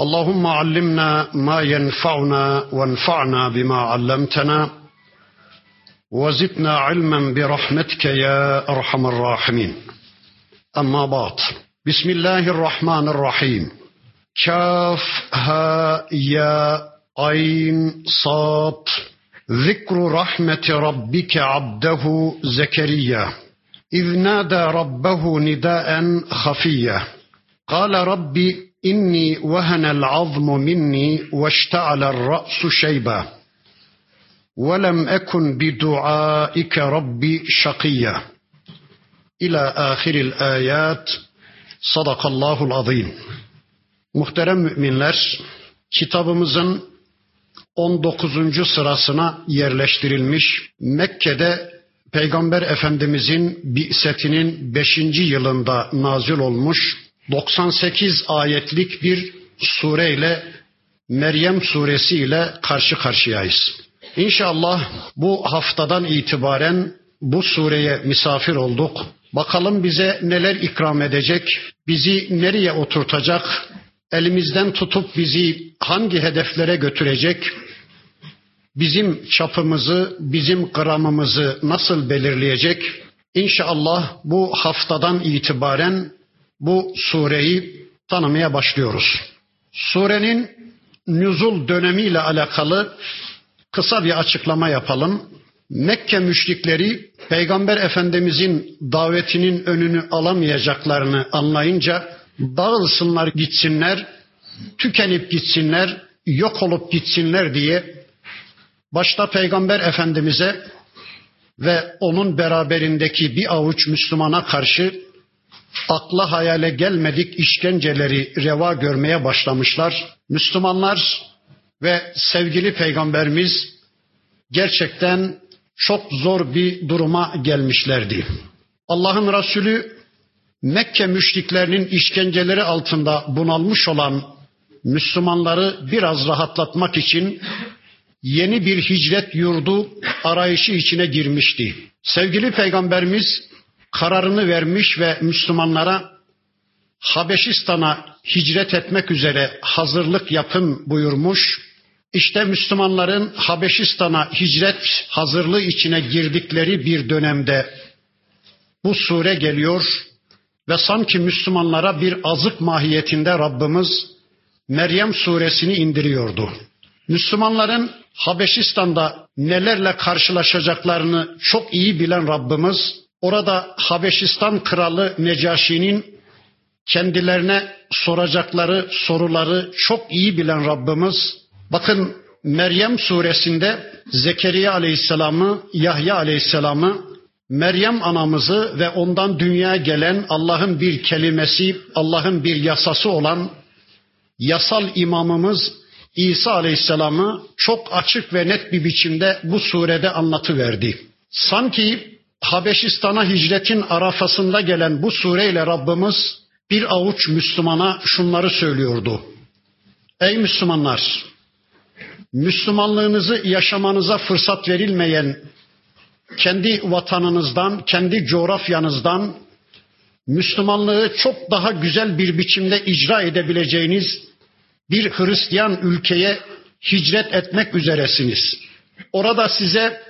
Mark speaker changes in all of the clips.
Speaker 1: اللهم علمنا ما ينفعنا وانفعنا بما علمتنا وزدنا علما برحمتك يا أرحم الراحمين. أما بعد بسم الله الرحمن الرحيم. كاف ها يا عين صاد. ذكر رحمة ربك عبده زكريا. إذ نادى ربه نداء خفيا. قال ربي إني وهن العظم مني واشتعل الرأس شيبا ولم أكن بدعائك ربي شقيا إلى آخر الآيات صدق الله العظيم Muhterem müminler, kitabımızın 19. sırasına yerleştirilmiş Mekke'de Peygamber Efendimizin bi'setinin 5. yılında nazil olmuş 98 ayetlik bir sureyle Meryem suresi ile karşı karşıyayız. İnşallah bu haftadan itibaren bu sureye misafir olduk. Bakalım bize neler ikram edecek, bizi nereye oturtacak, elimizden tutup bizi hangi hedeflere götürecek, bizim çapımızı, bizim gramımızı nasıl belirleyecek? İnşallah bu haftadan itibaren bu sureyi tanımaya başlıyoruz. Surenin nüzul dönemiyle alakalı kısa bir açıklama yapalım. Mekke müşrikleri Peygamber Efendimizin davetinin önünü alamayacaklarını anlayınca dağılsınlar gitsinler, tükenip gitsinler, yok olup gitsinler diye başta Peygamber Efendimiz'e ve onun beraberindeki bir avuç Müslümana karşı akla hayale gelmedik işkenceleri reva görmeye başlamışlar. Müslümanlar ve sevgili peygamberimiz gerçekten çok zor bir duruma gelmişlerdi. Allah'ın Resulü Mekke müşriklerinin işkenceleri altında bunalmış olan Müslümanları biraz rahatlatmak için yeni bir hicret yurdu arayışı içine girmişti. Sevgili peygamberimiz kararını vermiş ve Müslümanlara Habeşistan'a hicret etmek üzere hazırlık yapın buyurmuş. İşte Müslümanların Habeşistan'a hicret hazırlığı içine girdikleri bir dönemde bu sure geliyor ve sanki Müslümanlara bir azık mahiyetinde Rabbimiz Meryem suresini indiriyordu. Müslümanların Habeşistan'da nelerle karşılaşacaklarını çok iyi bilen Rabbimiz orada Habeşistan kralı Necaşi'nin kendilerine soracakları soruları çok iyi bilen Rabbimiz bakın Meryem suresinde Zekeriya aleyhisselamı, Yahya aleyhisselamı, Meryem anamızı ve ondan dünyaya gelen Allah'ın bir kelimesi, Allah'ın bir yasası olan yasal imamımız İsa aleyhisselamı çok açık ve net bir biçimde bu surede anlatıverdi. Sanki Habeşistan'a hicretin arafasında gelen bu sureyle Rabbimiz bir avuç Müslümana şunları söylüyordu. Ey Müslümanlar! Müslümanlığınızı yaşamanıza fırsat verilmeyen kendi vatanınızdan, kendi coğrafyanızdan Müslümanlığı çok daha güzel bir biçimde icra edebileceğiniz bir Hristiyan ülkeye hicret etmek üzeresiniz. Orada size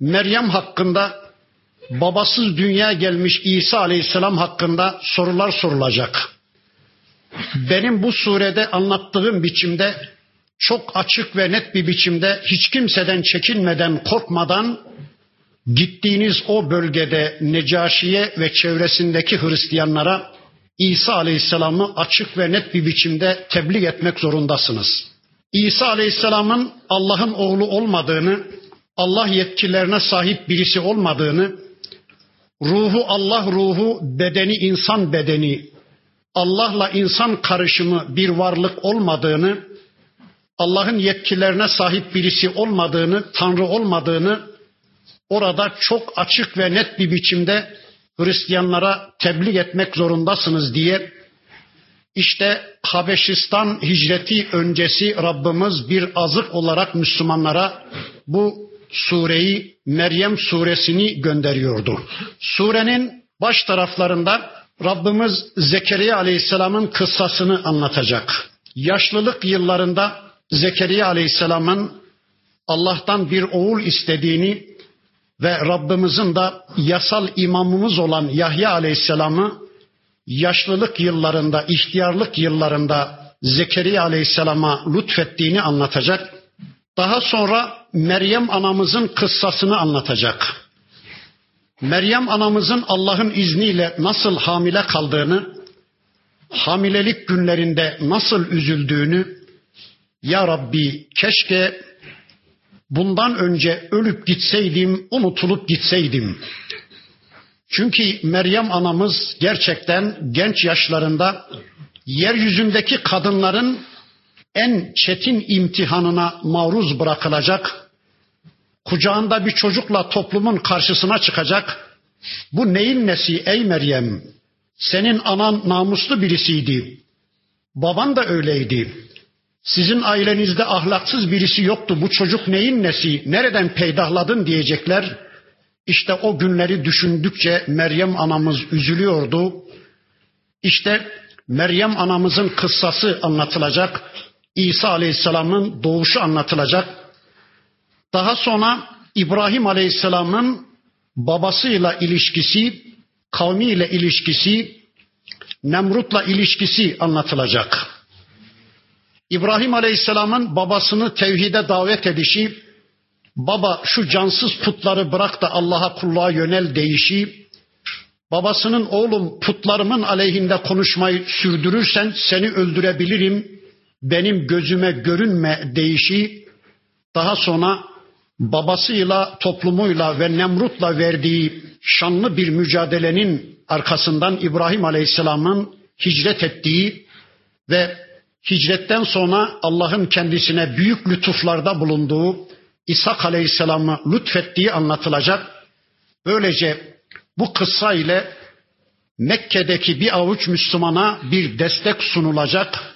Speaker 1: Meryem hakkında babasız dünya gelmiş İsa Aleyhisselam hakkında sorular sorulacak. Benim bu surede anlattığım biçimde çok açık ve net bir biçimde hiç kimseden çekinmeden, korkmadan gittiğiniz o bölgede Necaşi'ye ve çevresindeki Hristiyanlara İsa Aleyhisselam'ı açık ve net bir biçimde tebliğ etmek zorundasınız. İsa Aleyhisselam'ın Allah'ın oğlu olmadığını, Allah yetkilerine sahip birisi olmadığını, ruhu Allah ruhu, bedeni insan bedeni, Allah'la insan karışımı bir varlık olmadığını, Allah'ın yetkilerine sahip birisi olmadığını, Tanrı olmadığını orada çok açık ve net bir biçimde Hristiyanlara tebliğ etmek zorundasınız diye işte Habeşistan hicreti öncesi Rabbimiz bir azık olarak Müslümanlara bu sureyi Meryem suresini gönderiyordu. Surenin baş taraflarında Rabbimiz Zekeriya Aleyhisselam'ın kıssasını anlatacak. Yaşlılık yıllarında Zekeriya Aleyhisselam'ın Allah'tan bir oğul istediğini ve Rabbimizin de yasal imamımız olan Yahya Aleyhisselam'ı yaşlılık yıllarında, ihtiyarlık yıllarında Zekeriya Aleyhisselam'a lütfettiğini anlatacak. Daha sonra Meryem anamızın kıssasını anlatacak. Meryem anamızın Allah'ın izniyle nasıl hamile kaldığını, hamilelik günlerinde nasıl üzüldüğünü, Ya Rabbi keşke bundan önce ölüp gitseydim, unutulup gitseydim. Çünkü Meryem anamız gerçekten genç yaşlarında yeryüzündeki kadınların en çetin imtihanına maruz bırakılacak. Kucağında bir çocukla toplumun karşısına çıkacak. Bu neyin nesi ey Meryem? Senin anan namuslu birisiydi. Baban da öyleydi. Sizin ailenizde ahlaksız birisi yoktu. Bu çocuk neyin nesi? Nereden peydahladın diyecekler. İşte o günleri düşündükçe Meryem anamız üzülüyordu. İşte Meryem anamızın kıssası anlatılacak. İsa Aleyhisselam'ın doğuşu anlatılacak. Daha sonra İbrahim Aleyhisselam'ın babasıyla ilişkisi, kavmiyle ilişkisi, Nemrut'la ilişkisi anlatılacak. İbrahim Aleyhisselam'ın babasını tevhide davet edişi, baba şu cansız putları bırak da Allah'a kulluğa yönel deyişi, babasının oğlum putlarımın aleyhinde konuşmayı sürdürürsen seni öldürebilirim, benim gözüme görünme deyişi, daha sonra babasıyla, toplumuyla ve Nemrut'la verdiği şanlı bir mücadelenin arkasından İbrahim Aleyhisselam'ın hicret ettiği ve hicretten sonra Allah'ın kendisine büyük lütuflarda bulunduğu İshak Aleyhisselam'ı lütfettiği anlatılacak. Böylece bu kıssa ile Mekke'deki bir avuç Müslümana bir destek sunulacak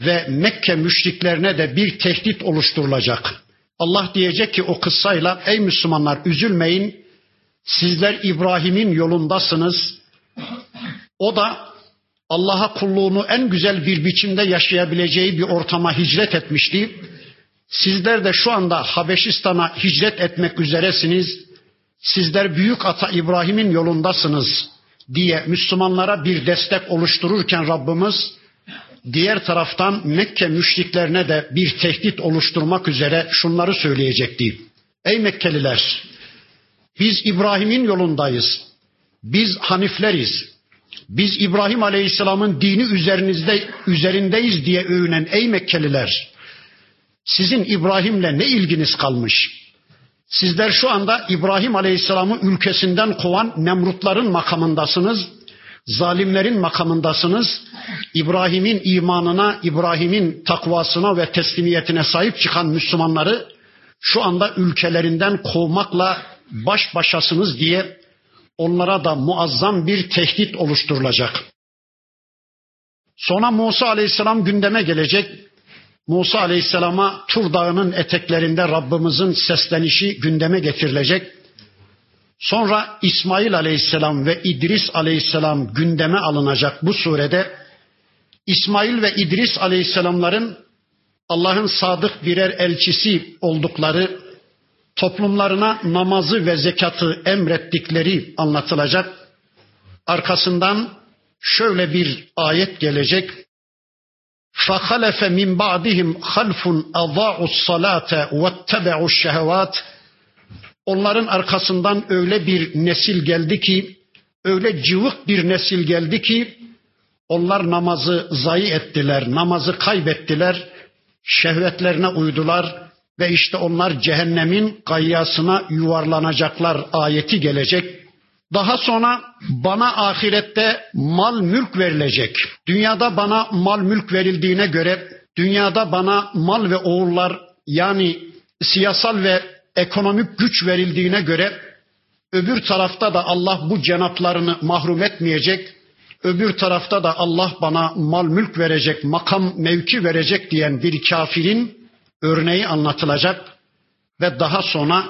Speaker 1: ve Mekke müşriklerine de bir tehdit oluşturulacak. Allah diyecek ki o kıssayla ey Müslümanlar üzülmeyin. Sizler İbrahim'in yolundasınız. O da Allah'a kulluğunu en güzel bir biçimde yaşayabileceği bir ortama hicret etmişti. Sizler de şu anda Habeşistan'a hicret etmek üzeresiniz. Sizler büyük ata İbrahim'in yolundasınız diye Müslümanlara bir destek oluştururken Rabbimiz diğer taraftan Mekke müşriklerine de bir tehdit oluşturmak üzere şunları söyleyecekti. Ey Mekkeliler biz İbrahim'in yolundayız. Biz Hanifleriz. Biz İbrahim Aleyhisselam'ın dini üzerinizde üzerindeyiz diye övünen ey Mekkeliler. Sizin İbrahim'le ne ilginiz kalmış? Sizler şu anda İbrahim Aleyhisselam'ı ülkesinden kovan Nemrutların makamındasınız. Zalimlerin makamındasınız. İbrahim'in imanına, İbrahim'in takvasına ve teslimiyetine sahip çıkan Müslümanları şu anda ülkelerinden kovmakla baş başasınız diye onlara da muazzam bir tehdit oluşturulacak. Sonra Musa Aleyhisselam gündeme gelecek. Musa Aleyhisselam'a Tur Dağı'nın eteklerinde Rabbimizin seslenişi gündeme getirilecek. Sonra İsmail Aleyhisselam ve İdris Aleyhisselam gündeme alınacak bu surede. İsmail ve İdris Aleyhisselamların Allah'ın sadık birer elçisi oldukları toplumlarına namazı ve zekatı emrettikleri anlatılacak. Arkasından şöyle bir ayet gelecek. فَخَلَفَ مِنْ بَعْدِهِمْ خَلْفٌ اَضَاعُوا الصَّلَاةَ وَاتَّبَعُوا الشَّهَوَاتِ Onların arkasından öyle bir nesil geldi ki, öyle cıvık bir nesil geldi ki, onlar namazı zayi ettiler, namazı kaybettiler, şehvetlerine uydular, ve işte onlar cehennemin kayyasına yuvarlanacaklar ayeti gelecek. Daha sonra bana ahirette mal mülk verilecek. Dünyada bana mal mülk verildiğine göre dünyada bana mal ve oğullar yani siyasal ve ekonomik güç verildiğine göre öbür tarafta da Allah bu cenaplarını mahrum etmeyecek. Öbür tarafta da Allah bana mal mülk verecek, makam mevki verecek diyen bir kafirin örneği anlatılacak ve daha sonra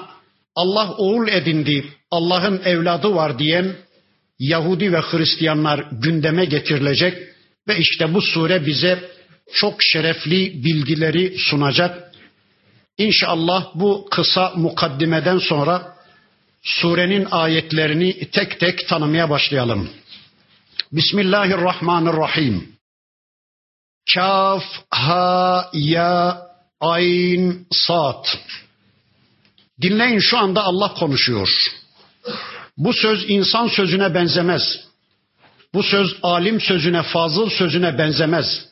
Speaker 1: Allah oğul edindi, Allah'ın evladı var diyen Yahudi ve Hristiyanlar gündeme getirilecek ve işte bu sure bize çok şerefli bilgileri sunacak. İnşallah bu kısa mukaddimeden sonra surenin ayetlerini tek tek tanımaya başlayalım. Bismillahirrahmanirrahim. Kaf, ha, ya, ayn, sat. Dinleyin şu anda Allah konuşuyor. Bu söz insan sözüne benzemez. Bu söz alim sözüne, fazıl sözüne benzemez.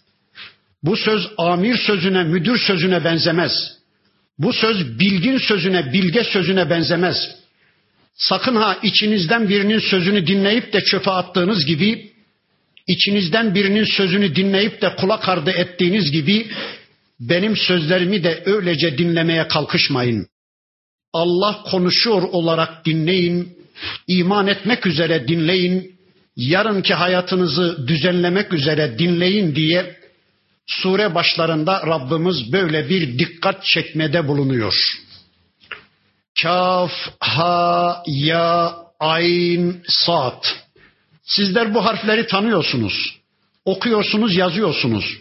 Speaker 1: Bu söz amir sözüne, müdür sözüne benzemez. Bu söz bilgin sözüne, bilge sözüne benzemez. Sakın ha içinizden birinin sözünü dinleyip de çöpe attığınız gibi, içinizden birinin sözünü dinleyip de kulak ardı ettiğiniz gibi, benim sözlerimi de öylece dinlemeye kalkışmayın. Allah konuşuyor olarak dinleyin, iman etmek üzere dinleyin, yarınki hayatınızı düzenlemek üzere dinleyin diye sure başlarında Rabbimiz böyle bir dikkat çekmede bulunuyor. Kaf, ha, ya, ayn, sat. Sizler bu harfleri tanıyorsunuz. Okuyorsunuz, yazıyorsunuz.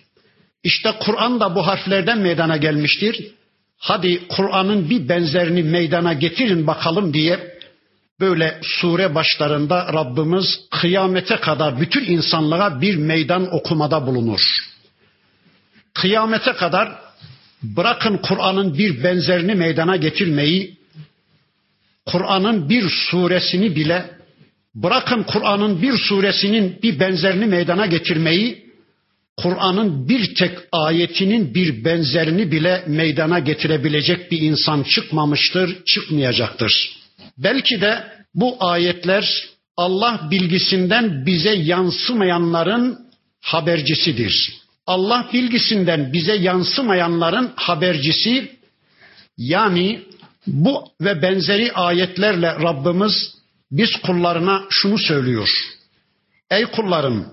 Speaker 1: İşte Kur'an da bu harflerden meydana gelmiştir. Hadi Kur'an'ın bir benzerini meydana getirin bakalım diye böyle sure başlarında Rabbimiz kıyamete kadar bütün insanlığa bir meydan okumada bulunur. Kıyamete kadar bırakın Kur'an'ın bir benzerini meydana getirmeyi, Kur'an'ın bir suresini bile bırakın Kur'an'ın bir suresinin bir benzerini meydana getirmeyi, Kur'an'ın bir tek ayetinin bir benzerini bile meydana getirebilecek bir insan çıkmamıştır, çıkmayacaktır. Belki de bu ayetler Allah bilgisinden bize yansımayanların habercisidir. Allah bilgisinden bize yansımayanların habercisi yani bu ve benzeri ayetlerle Rabbimiz biz kullarına şunu söylüyor. Ey kullarım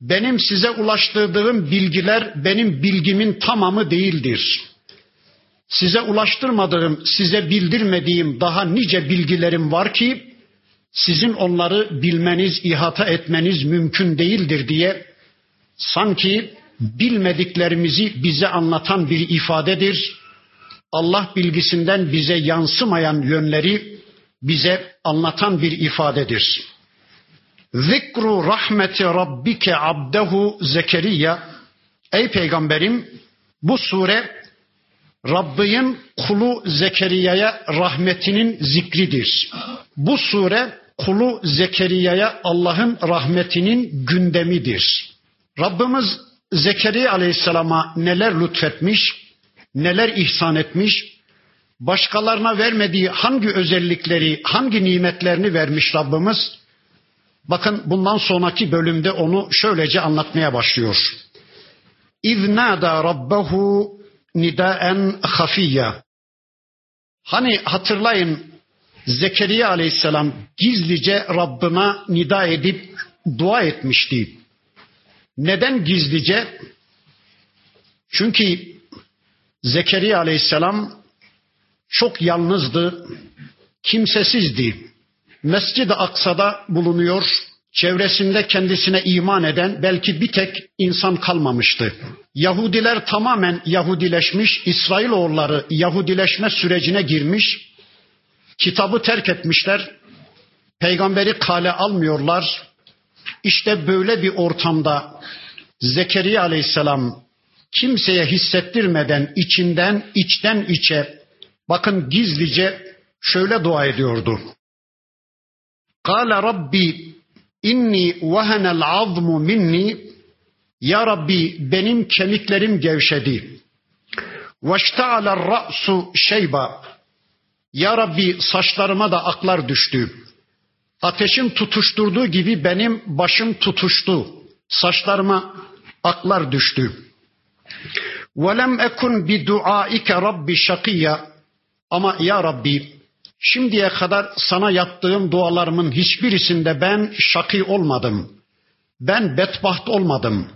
Speaker 1: benim size ulaştırdığım bilgiler benim bilgimin tamamı değildir. Size ulaştırmadığım, size bildirmediğim daha nice bilgilerim var ki sizin onları bilmeniz, ihata etmeniz mümkün değildir diye sanki bilmediklerimizi bize anlatan bir ifadedir. Allah bilgisinden bize yansımayan yönleri bize anlatan bir ifadedir. Zikru rahmeti rabbike abdehu Zekeriya Ey peygamberim bu sure Rabbin kulu Zekeriya'ya rahmetinin zikridir. Bu sure kulu Zekeriya'ya Allah'ın rahmetinin gündemidir. Rabbimiz Zekeriya Aleyhisselam'a neler lütfetmiş, neler ihsan etmiş, başkalarına vermediği hangi özellikleri, hangi nimetlerini vermiş Rabbimiz. Bakın bundan sonraki bölümde onu şöylece anlatmaya başlıyor. İznâdâ rabbahu nidaen hafiyya. Hani hatırlayın Zekeriya aleyhisselam gizlice Rabbine nida edip dua etmişti. Neden gizlice? Çünkü Zekeriya aleyhisselam çok yalnızdı, kimsesizdi. Mescid-i Aksa'da bulunuyor, çevresinde kendisine iman eden belki bir tek insan kalmamıştı. Yahudiler tamamen Yahudileşmiş, İsrailoğulları Yahudileşme sürecine girmiş, kitabı terk etmişler, peygamberi kale almıyorlar. İşte böyle bir ortamda Zekeriya aleyhisselam kimseye hissettirmeden içinden içten içe bakın gizlice şöyle dua ediyordu. Kale Rabbi inni vahenel azmu minni ya Rabbi benim kemiklerim gevşedi. Veşte'aler ra'su şeyba Ya Rabbi saçlarıma da aklar düştü. Ateşin tutuşturduğu gibi benim başım tutuştu. Saçlarıma aklar düştü. وَلَمْ اَكُنْ بِدُعَائِكَ رَبِّ شَقِيًّا Ama ya Rabbi şimdiye kadar sana yaptığım dualarımın hiçbirisinde ben şakî olmadım. Ben bedbaht olmadım.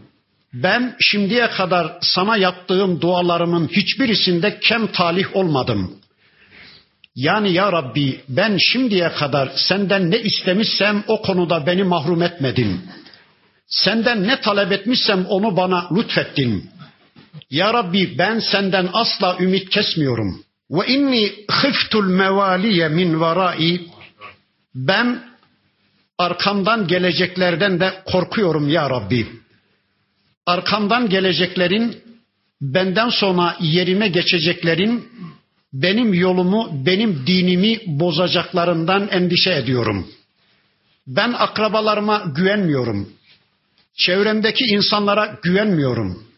Speaker 1: Ben şimdiye kadar sana yaptığım dualarımın hiçbirisinde kem talih olmadım. Yani ya Rabbi ben şimdiye kadar senden ne istemişsem o konuda beni mahrum etmedin. Senden ne talep etmişsem onu bana lütfettin. Ya Rabbi ben senden asla ümit kesmiyorum. Ve inni khiftul mevaliye min varai. Ben arkamdan geleceklerden de korkuyorum ya Rabbi. Arkamdan geleceklerin, benden sonra yerime geçeceklerin benim yolumu, benim dinimi bozacaklarından endişe ediyorum. Ben akrabalarıma güvenmiyorum. Çevremdeki insanlara güvenmiyorum.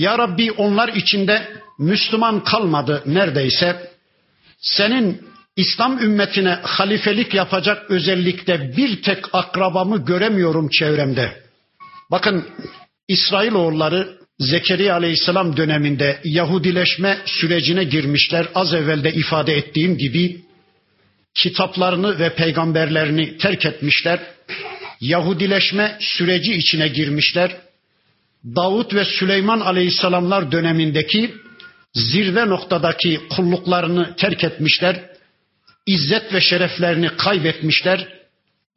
Speaker 1: Ya Rabbi onlar içinde Müslüman kalmadı neredeyse. Senin İslam ümmetine halifelik yapacak özellikle bir tek akrabamı göremiyorum çevremde. Bakın İsrailoğulları Zekeriya Aleyhisselam döneminde Yahudileşme sürecine girmişler. Az evvel de ifade ettiğim gibi kitaplarını ve peygamberlerini terk etmişler. Yahudileşme süreci içine girmişler. Davut ve Süleyman Aleyhisselamlar dönemindeki zirve noktadaki kulluklarını terk etmişler. İzzet ve şereflerini kaybetmişler.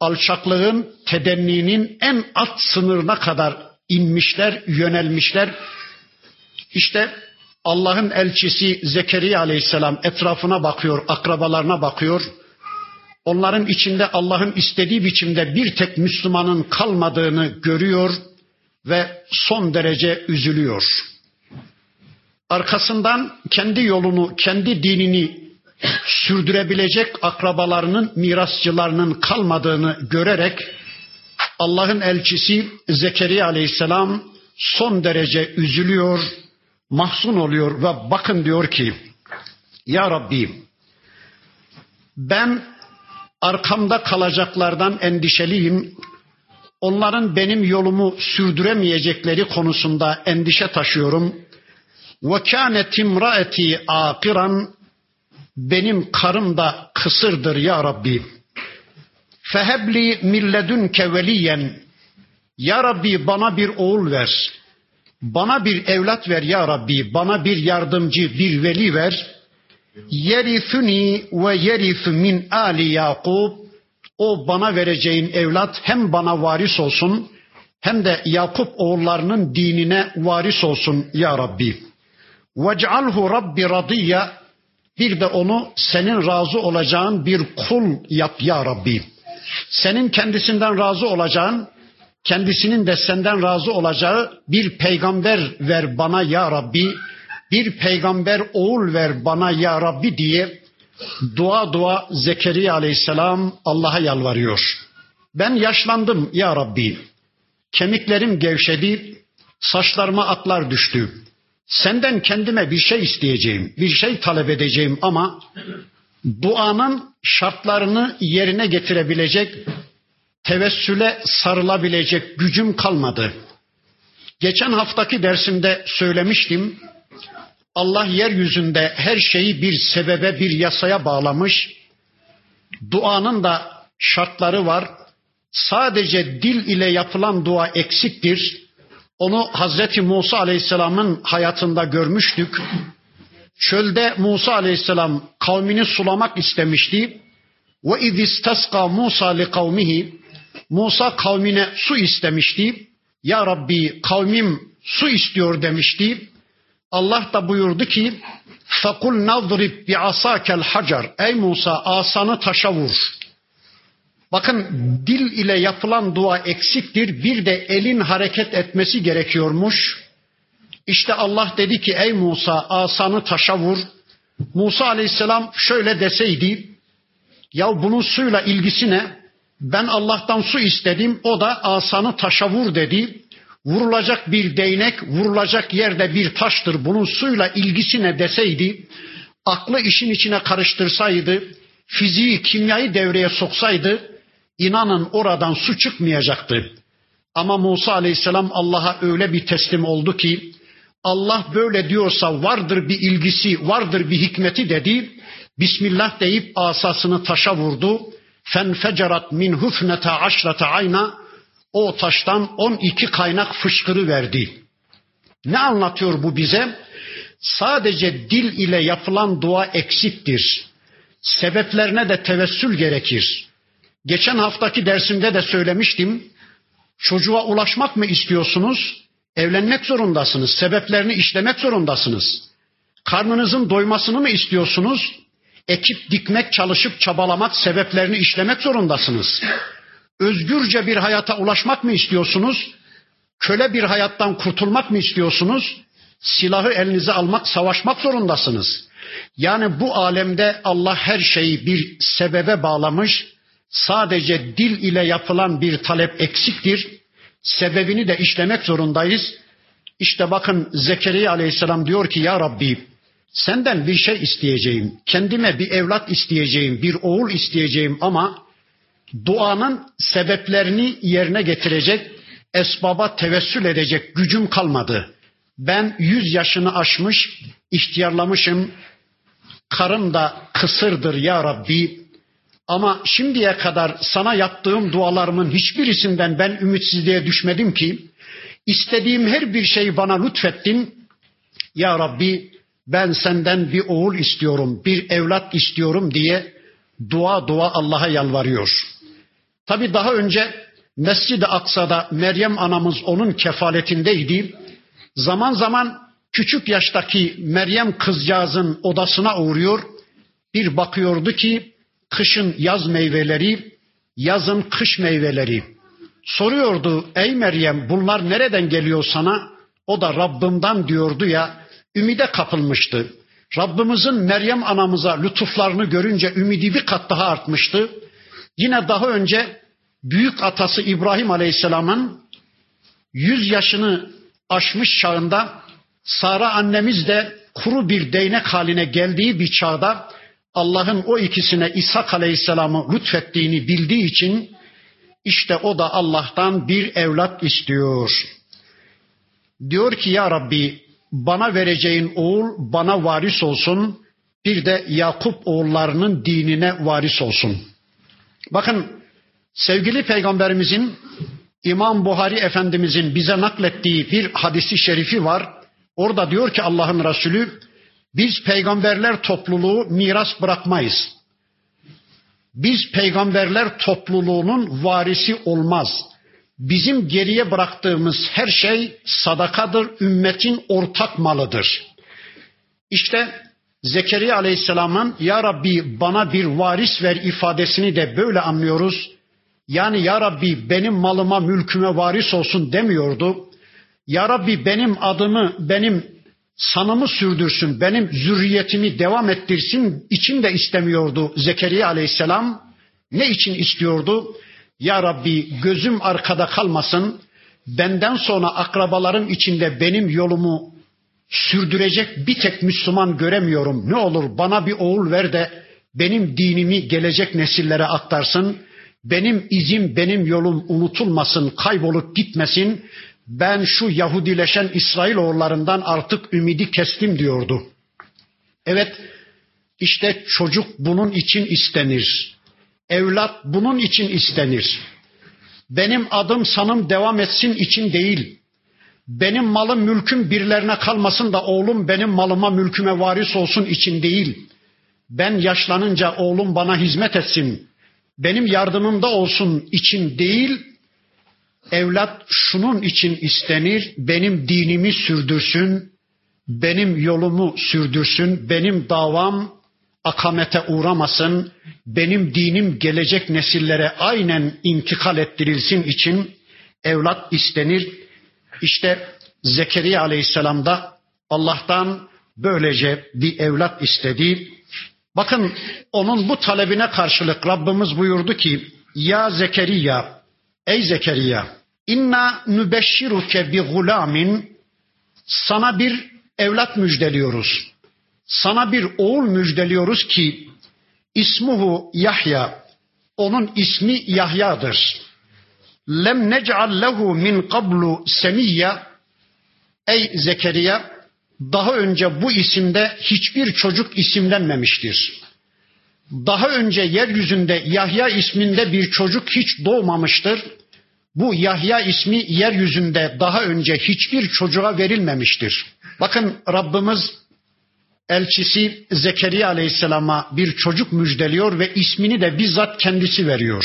Speaker 1: Alçaklığın, tedenninin en alt sınırına kadar inmişler, yönelmişler. İşte Allah'ın elçisi Zekeriya aleyhisselam etrafına bakıyor, akrabalarına bakıyor. Onların içinde Allah'ın istediği biçimde bir tek Müslümanın kalmadığını görüyor ve son derece üzülüyor. Arkasından kendi yolunu, kendi dinini sürdürebilecek akrabalarının, mirasçılarının kalmadığını görerek Allah'ın elçisi Zekeriya aleyhisselam son derece üzülüyor, mahzun oluyor ve bakın diyor ki Ya Rabbi ben arkamda kalacaklardan endişeliyim. Onların benim yolumu sürdüremeyecekleri konusunda endişe taşıyorum. Ve kânet imraeti akiran benim karım da kısırdır ya Rabbi. Fehebli milledünke veliyen. Ya Rabbi bana bir oğul ver. Bana bir evlat ver ya Rabbi. Bana bir yardımcı, bir veli ver. Yerifuni ve yerif min ali Yakub. O bana vereceğin evlat hem bana varis olsun hem de Yakup oğullarının dinine varis olsun ya Rabbi. Vec'alhu Rabbi radiyya bir de onu senin razı olacağın bir kul yap ya Rabbi. Senin kendisinden razı olacağın, kendisinin de senden razı olacağı bir peygamber ver bana ya Rabbi. Bir peygamber oğul ver bana ya Rabbi diye dua dua Zekeriya aleyhisselam Allah'a yalvarıyor. Ben yaşlandım ya Rabbi. Kemiklerim gevşedi, saçlarıma atlar düştü. Senden kendime bir şey isteyeceğim, bir şey talep edeceğim ama duanın şartlarını yerine getirebilecek, tevessüle sarılabilecek gücüm kalmadı. Geçen haftaki dersimde söylemiştim. Allah yeryüzünde her şeyi bir sebebe, bir yasaya bağlamış. Duanın da şartları var. Sadece dil ile yapılan dua eksiktir. Onu Hazreti Musa Aleyhisselam'ın hayatında görmüştük. Çölde Musa Aleyhisselam kavmini sulamak istemişti. Ve iz istasqa Musa li kavmihi Musa kavmine su istemişti. Ya Rabbi kavmim su istiyor demişti. Allah da buyurdu ki فَقُلْ نَضْرِبْ بِعَصَاكَ الْحَجَرِ Ey Musa asanı taşa vur. Bakın dil ile yapılan dua eksiktir. Bir de elin hareket etmesi gerekiyormuş. İşte Allah dedi ki ey Musa asanı taşa vur. Musa aleyhisselam şöyle deseydi. Ya bunun suyla ilgisi ne? Ben Allah'tan su istedim. O da asanı taşa vur dedi. Vurulacak bir değnek, vurulacak yerde bir taştır. Bunun suyla ilgisi ne deseydi. Aklı işin içine karıştırsaydı. Fiziği, kimyayı devreye soksaydı. inanın oradan su çıkmayacaktı. Ama Musa aleyhisselam Allah'a öyle bir teslim oldu ki Allah böyle diyorsa vardır bir ilgisi, vardır bir hikmeti dedi. Bismillah deyip asasını taşa vurdu. Fenfecerat min hufnete aşrata ayna. O taştan 12 kaynak fışkırı verdi. Ne anlatıyor bu bize? Sadece dil ile yapılan dua eksiktir. Sebeplerine de tevessül gerekir. Geçen haftaki dersimde de söylemiştim. Çocuğa ulaşmak mı istiyorsunuz? Evlenmek zorundasınız. Sebeplerini işlemek zorundasınız. Karnınızın doymasını mı istiyorsunuz? Ekip dikmek, çalışıp çabalamak, sebeplerini işlemek zorundasınız. Özgürce bir hayata ulaşmak mı istiyorsunuz? Köle bir hayattan kurtulmak mı istiyorsunuz? Silahı elinize almak, savaşmak zorundasınız. Yani bu alemde Allah her şeyi bir sebebe bağlamış. Sadece dil ile yapılan bir talep eksiktir. Sebebini de işlemek zorundayız. İşte bakın Zekeriya aleyhisselam diyor ki ya Rabbi senden bir şey isteyeceğim. Kendime bir evlat isteyeceğim, bir oğul isteyeceğim ama duanın sebeplerini yerine getirecek, esbaba tevessül edecek gücüm kalmadı. Ben yüz yaşını aşmış, ihtiyarlamışım. Karım da kısırdır ya Rabbi. Ama şimdiye kadar sana yaptığım dualarımın hiçbirisinden ben ümitsizliğe düşmedim ki. İstediğim her bir şeyi bana lütfettin. Ya Rabbi ben senden bir oğul istiyorum, bir evlat istiyorum diye dua dua Allah'a yalvarıyor. Tabi daha önce Mescid-i Aksa'da Meryem anamız onun kefaletindeydi. Zaman zaman küçük yaştaki Meryem kızcağızın odasına uğruyor. Bir bakıyordu ki kışın yaz meyveleri, yazın kış meyveleri. Soruyordu ey Meryem bunlar nereden geliyor sana? O da Rabbimden diyordu ya ümide kapılmıştı. Rabbimizin Meryem anamıza lütuflarını görünce ümidi bir kat daha artmıştı. Yine daha önce büyük atası İbrahim Aleyhisselam'ın yüz yaşını aşmış çağında Sara annemiz de kuru bir değnek haline geldiği bir çağda Allah'ın o ikisine İshak Aleyhisselam'ı lütfettiğini bildiği için işte o da Allah'tan bir evlat istiyor. Diyor ki ya Rabbi bana vereceğin oğul bana varis olsun. Bir de Yakup oğullarının dinine varis olsun. Bakın sevgili peygamberimizin İmam Buhari Efendimizin bize naklettiği bir hadisi şerifi var. Orada diyor ki Allah'ın Resulü biz peygamberler topluluğu miras bırakmayız. Biz peygamberler topluluğunun varisi olmaz. Bizim geriye bıraktığımız her şey sadakadır, ümmetin ortak malıdır. İşte Zekeriya Aleyhisselam'ın Ya Rabbi bana bir varis ver ifadesini de böyle anlıyoruz. Yani Ya Rabbi benim malıma, mülküme varis olsun demiyordu. Ya Rabbi benim adımı, benim sanımı sürdürsün, benim zürriyetimi devam ettirsin için de istemiyordu Zekeriya aleyhisselam. Ne için istiyordu? Ya Rabbi gözüm arkada kalmasın, benden sonra akrabalarım içinde benim yolumu sürdürecek bir tek Müslüman göremiyorum. Ne olur bana bir oğul ver de benim dinimi gelecek nesillere aktarsın. Benim izim, benim yolum unutulmasın, kaybolup gitmesin ben şu Yahudileşen İsrailoğullarından artık ümidi kestim diyordu. Evet işte çocuk bunun için istenir. Evlat bunun için istenir. Benim adım sanım devam etsin için değil. Benim malım mülküm birilerine kalmasın da oğlum benim malıma mülküme varis olsun için değil. Ben yaşlanınca oğlum bana hizmet etsin. Benim yardımımda olsun için değil Evlat şunun için istenir, benim dinimi sürdürsün, benim yolumu sürdürsün, benim davam akamete uğramasın, benim dinim gelecek nesillere aynen intikal ettirilsin için evlat istenir. İşte Zekeriya Aleyhisselam da Allah'tan böylece bir evlat istedi. Bakın onun bu talebine karşılık Rabbimiz buyurdu ki ya Zekeriya Ey Zekeriya inna nübeşşiruke bi gulamin sana bir evlat müjdeliyoruz. Sana bir oğul müjdeliyoruz ki ismuhu Yahya. Onun ismi Yahya'dır. Lem nec'al lehu min qablu semiyya. Ey Zekeriya daha önce bu isimde hiçbir çocuk isimlenmemiştir. Daha önce yeryüzünde Yahya isminde bir çocuk hiç doğmamıştır. Bu Yahya ismi yeryüzünde daha önce hiçbir çocuğa verilmemiştir. Bakın Rabbimiz elçisi Zekeriya Aleyhisselam'a bir çocuk müjdeliyor ve ismini de bizzat kendisi veriyor.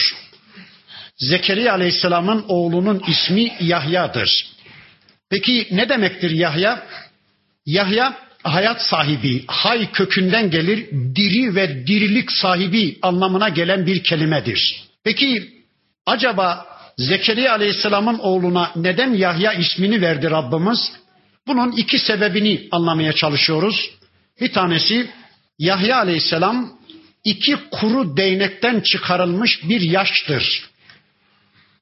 Speaker 1: Zekeriya Aleyhisselam'ın oğlunun ismi Yahya'dır. Peki ne demektir Yahya? Yahya hayat sahibi, hay kökünden gelir, diri ve dirilik sahibi anlamına gelen bir kelimedir. Peki acaba Zekeriya Aleyhisselam'ın oğluna neden Yahya ismini verdi Rabbimiz? Bunun iki sebebini anlamaya çalışıyoruz. Bir tanesi Yahya Aleyhisselam iki kuru değnekten çıkarılmış bir yaştır.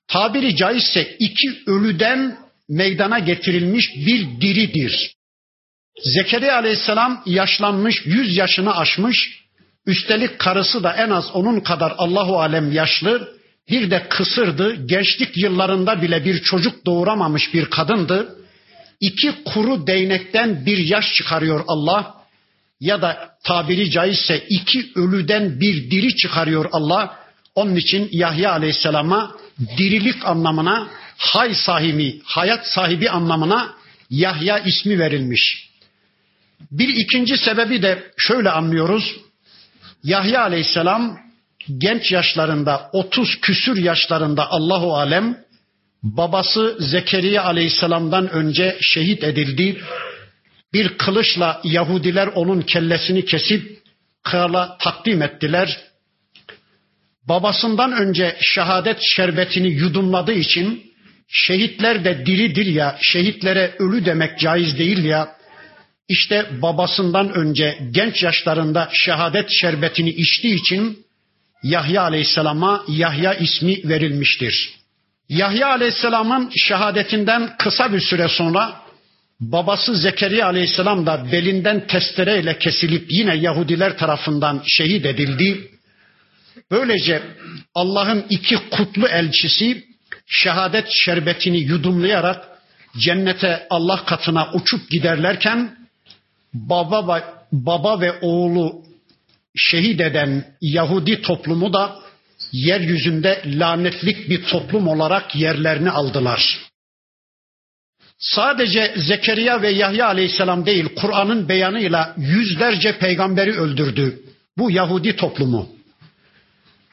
Speaker 1: Tabiri caizse iki ölüden meydana getirilmiş bir diridir. Zekeriya aleyhisselam yaşlanmış, yüz yaşını aşmış. Üstelik karısı da en az onun kadar Allahu alem yaşlı. Bir de kısırdı. Gençlik yıllarında bile bir çocuk doğuramamış bir kadındı. İki kuru değnekten bir yaş çıkarıyor Allah. Ya da tabiri caizse iki ölüden bir diri çıkarıyor Allah. Onun için Yahya aleyhisselama dirilik anlamına, hay sahibi, hayat sahibi anlamına Yahya ismi verilmiş. Bir ikinci sebebi de şöyle anlıyoruz. Yahya aleyhisselam genç yaşlarında 30 küsür yaşlarında Allahu alem babası Zekeriya aleyhisselamdan önce şehit edildi. Bir kılıçla Yahudiler onun kellesini kesip krala takdim ettiler. Babasından önce şehadet şerbetini yudumladığı için şehitler de diridir ya, şehitlere ölü demek caiz değil ya, işte babasından önce genç yaşlarında şehadet şerbetini içtiği için Yahya Aleyhisselam'a Yahya ismi verilmiştir. Yahya Aleyhisselam'ın şehadetinden kısa bir süre sonra babası Zekeriya Aleyhisselam da belinden testereyle kesilip yine Yahudiler tarafından şehit edildi. Böylece Allah'ın iki kutlu elçisi şehadet şerbetini yudumlayarak cennete Allah katına uçup giderlerken baba ve, baba ve oğlu şehit eden Yahudi toplumu da yeryüzünde lanetlik bir toplum olarak yerlerini aldılar. Sadece Zekeriya ve Yahya aleyhisselam değil, Kur'an'ın beyanıyla yüzlerce peygamberi öldürdü bu Yahudi toplumu.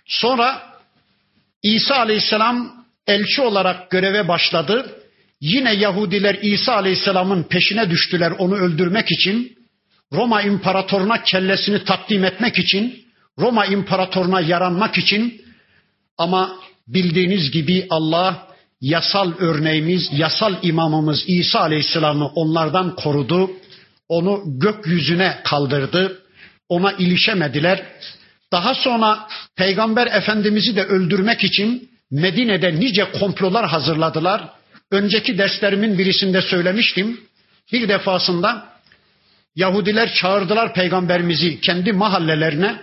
Speaker 1: Sonra İsa aleyhisselam elçi olarak göreve başladı. Yine Yahudiler İsa Aleyhisselam'ın peşine düştüler onu öldürmek için. Roma imparatoruna kellesini takdim etmek için, Roma imparatoruna yaranmak için ama bildiğiniz gibi Allah yasal örneğimiz, yasal imamımız İsa Aleyhisselam'ı onlardan korudu. Onu gökyüzüne kaldırdı. Ona ilişemediler. Daha sonra Peygamber Efendimiz'i de öldürmek için Medine'de nice komplolar hazırladılar. Önceki derslerimin birisinde söylemiştim. Bir defasında Yahudiler çağırdılar peygamberimizi kendi mahallelerine.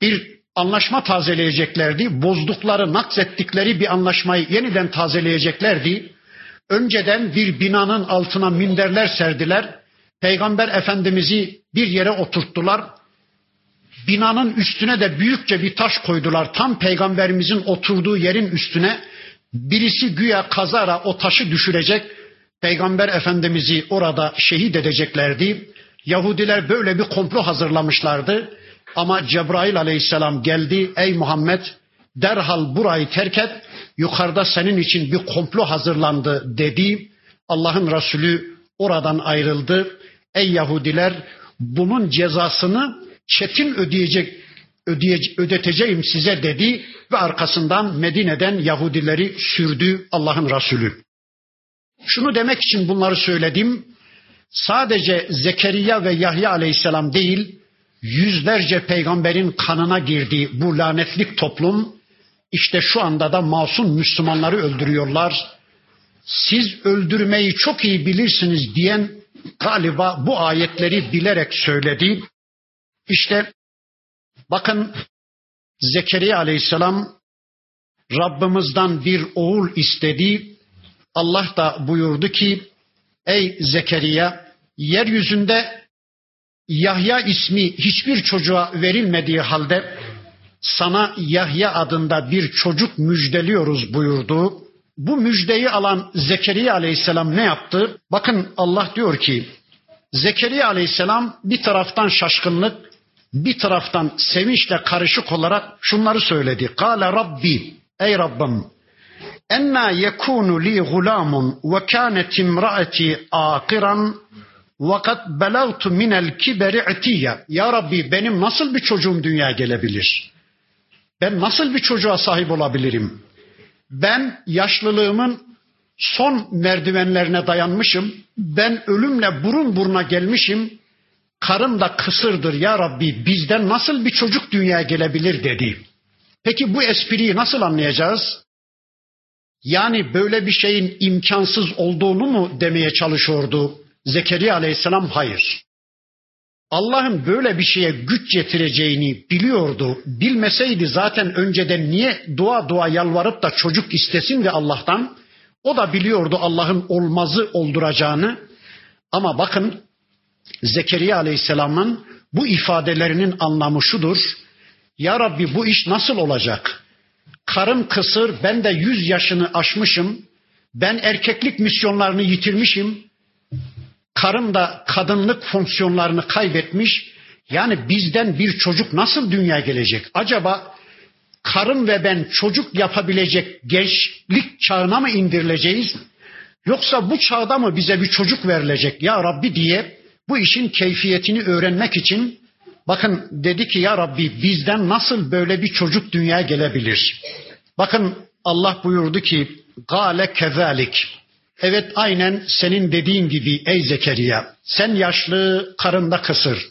Speaker 1: Bir anlaşma tazeleyeceklerdi. Bozdukları, nakzettikleri bir anlaşmayı yeniden tazeleyeceklerdi. Önceden bir binanın altına minderler serdiler. Peygamber Efendimiz'i bir yere oturttular. Binanın üstüne de büyükçe bir taş koydular. Tam peygamberimizin oturduğu yerin üstüne birisi güya kazara o taşı düşürecek. Peygamber Efendimiz'i orada şehit edeceklerdi. Yahudiler böyle bir komplo hazırlamışlardı. Ama Cebrail aleyhisselam geldi. Ey Muhammed derhal burayı terk et. Yukarıda senin için bir komplo hazırlandı dedi. Allah'ın Resulü oradan ayrıldı. Ey Yahudiler bunun cezasını çetin ödeyecek ödeyece, ödeteceğim size dedi ve arkasından Medine'den Yahudileri sürdü Allah'ın Resulü. Şunu demek için bunları söyledim. Sadece Zekeriya ve Yahya aleyhisselam değil, yüzlerce peygamberin kanına girdiği bu lanetlik toplum, işte şu anda da masum Müslümanları öldürüyorlar. Siz öldürmeyi çok iyi bilirsiniz diyen galiba bu ayetleri bilerek söyledi. İşte bakın Zekeriya aleyhisselam Rabbimizden bir oğul istedi Allah da buyurdu ki ey Zekeriya yeryüzünde Yahya ismi hiçbir çocuğa verilmediği halde sana Yahya adında bir çocuk müjdeliyoruz buyurdu. Bu müjdeyi alan Zekeriya aleyhisselam ne yaptı? Bakın Allah diyor ki Zekeriya aleyhisselam bir taraftan şaşkınlık, bir taraftan sevinçle karışık olarak şunları söyledi. Kale Rabbi, ey Rabbim, enna yekunu li gulamun ve kânet imraeti akiran ve kad belagtu minel kiberi itiya. Ya Rabbi benim nasıl bir çocuğum dünyaya gelebilir? Ben nasıl bir çocuğa sahip olabilirim? Ben yaşlılığımın son merdivenlerine dayanmışım. Ben ölümle burun buruna gelmişim. Karım da kısırdır ya Rabbi bizden nasıl bir çocuk dünyaya gelebilir dedi. Peki bu espriyi nasıl anlayacağız? Yani böyle bir şeyin imkansız olduğunu mu demeye çalışıyordu Zekeriya aleyhisselam? Hayır. Allah'ın böyle bir şeye güç getireceğini biliyordu. Bilmeseydi zaten önceden niye dua dua yalvarıp da çocuk istesin de Allah'tan? O da biliyordu Allah'ın olmazı olduracağını. Ama bakın Zekeriya Aleyhisselam'ın bu ifadelerinin anlamı şudur. Ya Rabbi bu iş nasıl olacak? Karım kısır, ben de yüz yaşını aşmışım. Ben erkeklik misyonlarını yitirmişim. Karım da kadınlık fonksiyonlarını kaybetmiş. Yani bizden bir çocuk nasıl dünyaya gelecek? Acaba karım ve ben çocuk yapabilecek gençlik çağına mı indirileceğiz? Yoksa bu çağda mı bize bir çocuk verilecek ya Rabbi diye bu işin keyfiyetini öğrenmek için bakın dedi ki ya Rabbi bizden nasıl böyle bir çocuk dünyaya gelebilir? Bakın Allah buyurdu ki gale kezalik. Evet aynen senin dediğin gibi ey Zekeriya. Sen yaşlı, karında kısır.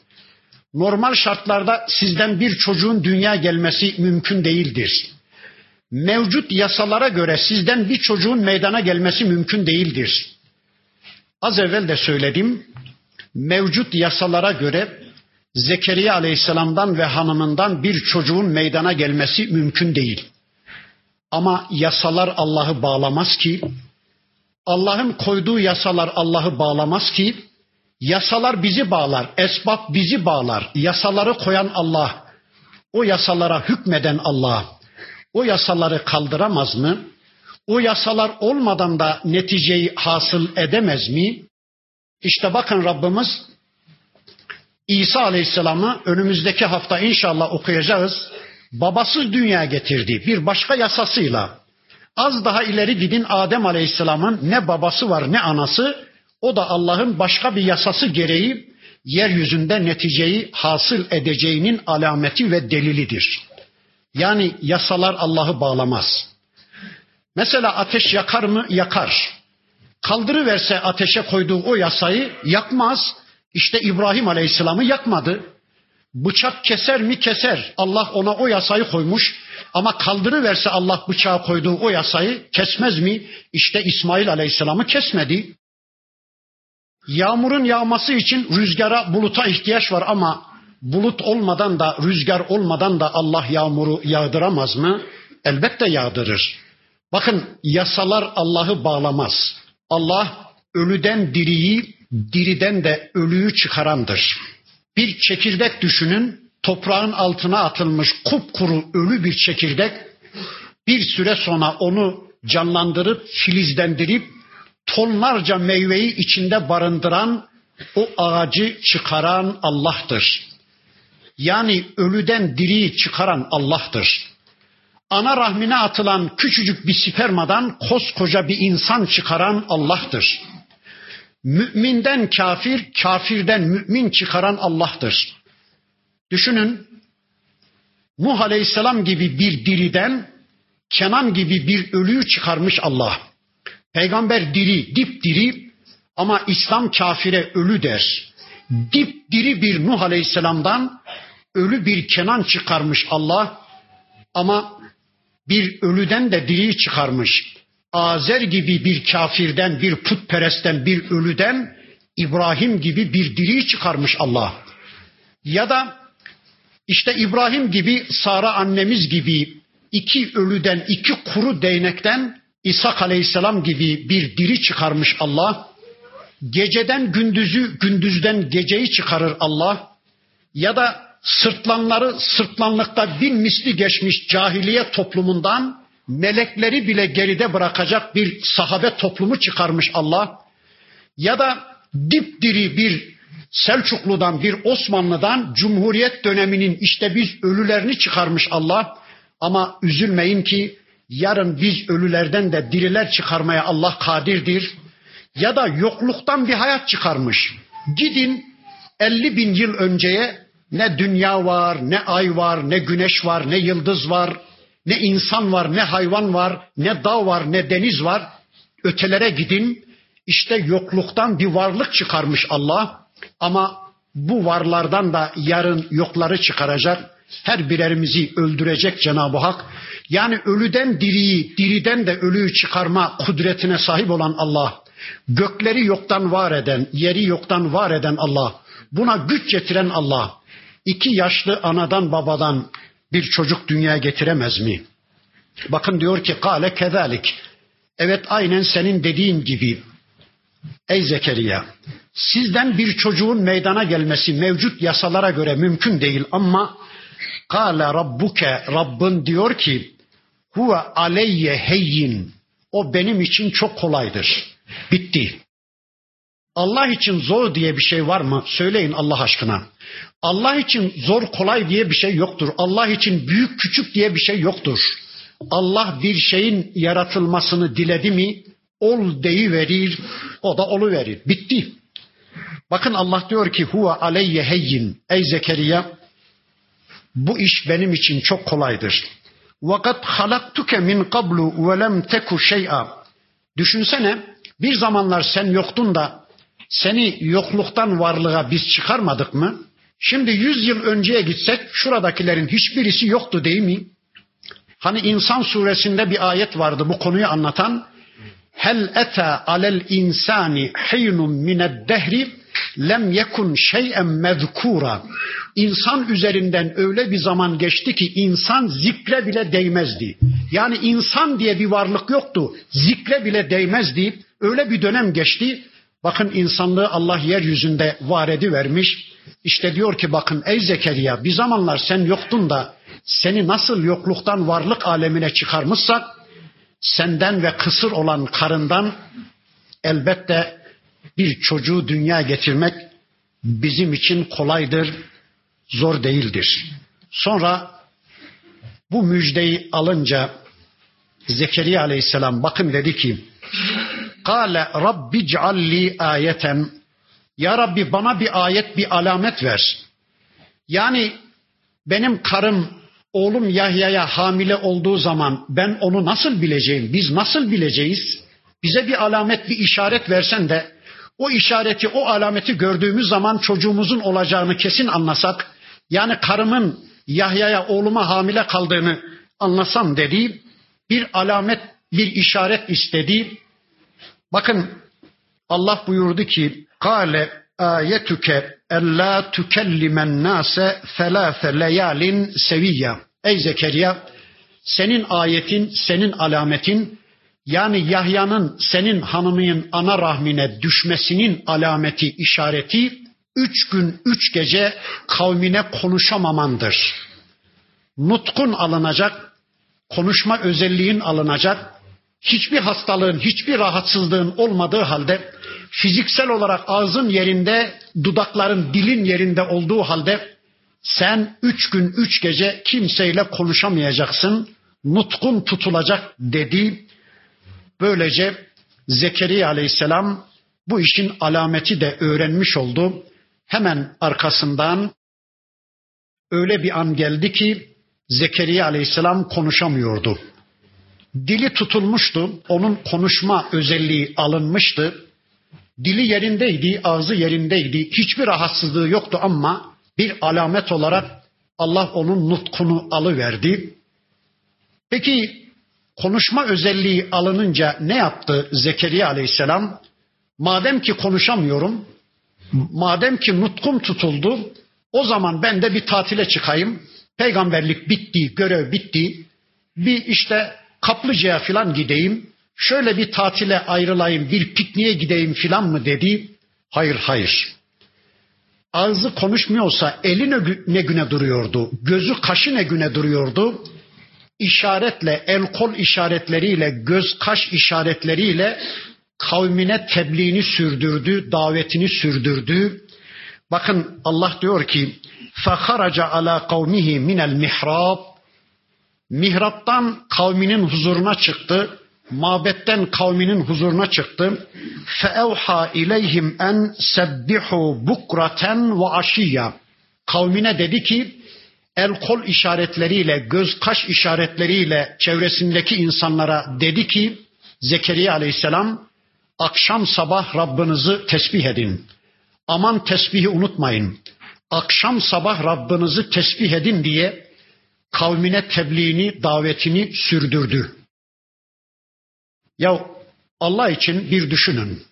Speaker 1: Normal şartlarda sizden bir çocuğun dünya gelmesi mümkün değildir. Mevcut yasalara göre sizden bir çocuğun meydana gelmesi mümkün değildir. Az evvel de söyledim. Mevcut yasalara göre Zekeriya Aleyhisselam'dan ve hanımından bir çocuğun meydana gelmesi mümkün değil. Ama yasalar Allah'ı bağlamaz ki, Allah'ın koyduğu yasalar Allah'ı bağlamaz ki, Yasalar bizi bağlar, esbab bizi bağlar. Yasaları koyan Allah, o yasalara hükmeden Allah, o yasaları kaldıramaz mı? O yasalar olmadan da neticeyi hasıl edemez mi? İşte bakın Rabbimiz İsa Aleyhisselam'ı önümüzdeki hafta inşallah okuyacağız. Babasız dünya getirdi bir başka yasasıyla. Az daha ileri gidin Adem Aleyhisselam'ın ne babası var ne anası o da Allah'ın başka bir yasası gereği yeryüzünde neticeyi hasıl edeceğinin alameti ve delilidir. Yani yasalar Allah'ı bağlamaz. Mesela ateş yakar mı? Yakar. Kaldırıverse ateşe koyduğu o yasayı yakmaz. İşte İbrahim Aleyhisselam'ı yakmadı. Bıçak keser mi? Keser. Allah ona o yasayı koymuş. Ama kaldırıverse Allah bıçağı koyduğu o yasayı kesmez mi? İşte İsmail Aleyhisselam'ı kesmedi. Yağmurun yağması için rüzgara, buluta ihtiyaç var ama bulut olmadan da rüzgar olmadan da Allah yağmuru yağdıramaz mı? Elbette yağdırır. Bakın yasalar Allah'ı bağlamaz. Allah ölüden diriyi, diriden de ölüyü çıkarandır. Bir çekirdek düşünün, toprağın altına atılmış kupkuru ölü bir çekirdek bir süre sonra onu canlandırıp filizlendirip tonlarca meyveyi içinde barındıran o ağacı çıkaran Allah'tır. Yani ölüden diriyi çıkaran Allah'tır. Ana rahmine atılan küçücük bir spermadan koskoca bir insan çıkaran Allah'tır. Müminden kafir, kafirden mümin çıkaran Allah'tır. Düşünün, Nuh Aleyhisselam gibi bir diriden Kenan gibi bir ölüyü çıkarmış Allah. Peygamber diri, dip diri ama İslam kafire ölü der. Dip diri bir Nuh Aleyhisselam'dan ölü bir Kenan çıkarmış Allah ama bir ölüden de diriyi çıkarmış. Azer gibi bir kafirden, bir putperestten, bir ölüden İbrahim gibi bir diriyi çıkarmış Allah. Ya da işte İbrahim gibi, Sara annemiz gibi iki ölüden, iki kuru değnekten İsa Aleyhisselam gibi bir diri çıkarmış Allah. geceden gündüzü, gündüzden geceyi çıkarır Allah ya da sırtlanları sırtlanlıkta bin misli geçmiş cahiliye toplumundan melekleri bile geride bırakacak bir sahabe toplumu çıkarmış Allah ya da dipdiri bir Selçuklu'dan bir Osmanlı'dan Cumhuriyet döneminin işte biz ölülerini çıkarmış Allah ama üzülmeyin ki yarın biz ölülerden de diriler çıkarmaya Allah kadirdir. Ya da yokluktan bir hayat çıkarmış. Gidin 50 bin yıl önceye ne dünya var, ne ay var, ne güneş var, ne yıldız var, ne insan var, ne hayvan var, ne dağ var, ne deniz var. Ötelere gidin. İşte yokluktan bir varlık çıkarmış Allah. Ama bu varlardan da yarın yokları çıkaracak. Her birerimizi öldürecek Cenab-ı Hak. Yani ölüden diriyi, diriden de ölüyü çıkarma kudretine sahip olan Allah. Gökleri yoktan var eden, yeri yoktan var eden Allah. Buna güç getiren Allah. İki yaşlı anadan babadan bir çocuk dünyaya getiremez mi? Bakın diyor ki kale kezalik. Evet aynen senin dediğin gibi. Ey Zekeriya, sizden bir çocuğun meydana gelmesi mevcut yasalara göre mümkün değil ama kâle rabbuke Rabbin diyor ki huve aleyye heyyin o benim için çok kolaydır. Bitti. Allah için zor diye bir şey var mı? Söyleyin Allah aşkına. Allah için zor kolay diye bir şey yoktur. Allah için büyük küçük diye bir şey yoktur. Allah bir şeyin yaratılmasını diledi mi ol deyi verir, o da olu verir. Bitti. Bakın Allah diyor ki huve aleyye heyyin. Ey Zekeriya bu iş benim için çok kolaydır. Vakat halaktuke min qablu ve lem teku şey'a. Düşünsene bir zamanlar sen yoktun da seni yokluktan varlığa biz çıkarmadık mı? Şimdi yüz yıl önceye gitsek şuradakilerin hiçbirisi yoktu değil mi? Hani İnsan suresinde bir ayet vardı bu konuyu anlatan. Hel eta alel insani hinun mined dehri lem yekun şey'en mezkura. İnsan üzerinden öyle bir zaman geçti ki insan zikre bile değmezdi. Yani insan diye bir varlık yoktu. Zikre bile değmezdi. Öyle bir dönem geçti. Bakın insanlığı Allah yeryüzünde var vermiş. İşte diyor ki bakın ey Zekeriya bir zamanlar sen yoktun da seni nasıl yokluktan varlık alemine çıkarmışsak senden ve kısır olan karından elbette bir çocuğu dünya getirmek bizim için kolaydır, zor değildir. Sonra bu müjdeyi alınca Zekeriya aleyhisselam bakın dedi ki Kale Rabbi cealli ayeten Ya Rabbi bana bir ayet bir alamet ver. Yani benim karım oğlum Yahya'ya hamile olduğu zaman ben onu nasıl bileceğim? Biz nasıl bileceğiz? Bize bir alamet, bir işaret versen de o işareti, o alameti gördüğümüz zaman çocuğumuzun olacağını kesin anlasak, yani karımın Yahya'ya oğluma hamile kaldığını anlasam dedi, bir alamet, bir işaret istedi. Bakın Allah buyurdu ki, Kale ayetuke ella tükellimen nase felâfe leyalin seviyya. Ey Zekeriya, senin ayetin, senin alametin yani Yahya'nın senin hanımının ana rahmine düşmesinin alameti, işareti üç gün, üç gece kavmine konuşamamandır. Nutkun alınacak, konuşma özelliğin alınacak, hiçbir hastalığın, hiçbir rahatsızlığın olmadığı halde fiziksel olarak ağzın yerinde, dudakların, dilin yerinde olduğu halde sen üç gün, üç gece kimseyle konuşamayacaksın, nutkun tutulacak dedi Böylece Zekeriya aleyhisselam bu işin alameti de öğrenmiş oldu. Hemen arkasından öyle bir an geldi ki Zekeriya aleyhisselam konuşamıyordu. Dili tutulmuştu, onun konuşma özelliği alınmıştı. Dili yerindeydi, ağzı yerindeydi, hiçbir rahatsızlığı yoktu ama bir alamet olarak Allah onun nutkunu alıverdi. Peki konuşma özelliği alınınca ne yaptı Zekeriya aleyhisselam? Madem ki konuşamıyorum, madem ki nutkum tutuldu, o zaman ben de bir tatile çıkayım. Peygamberlik bitti, görev bitti. Bir işte Kaplıca'ya filan gideyim, şöyle bir tatile ayrılayım, bir pikniğe gideyim filan mı dedi. Hayır hayır. Ağzı konuşmuyorsa eli ne güne duruyordu, gözü kaşı ne güne duruyordu. İşaretle, el kol işaretleriyle, göz kaş işaretleriyle kavmine tebliğini sürdürdü, davetini sürdürdü. Bakın Allah diyor ki: "Faharaca ala kavmihi minel mihrab" Mihraptan kavminin huzuruna çıktı. Mabetten kavminin huzuruna çıktı. Feevha ileyhim en sebbihu bukraten ve aşiyya. Kavmine dedi ki el kol işaretleriyle, göz kaş işaretleriyle çevresindeki insanlara dedi ki Zekeriya aleyhisselam akşam sabah Rabbinizi tesbih edin. Aman tesbihi unutmayın. Akşam sabah Rabbinizi tesbih edin diye kavmine tebliğini, davetini sürdürdü. Ya Allah için bir düşünün.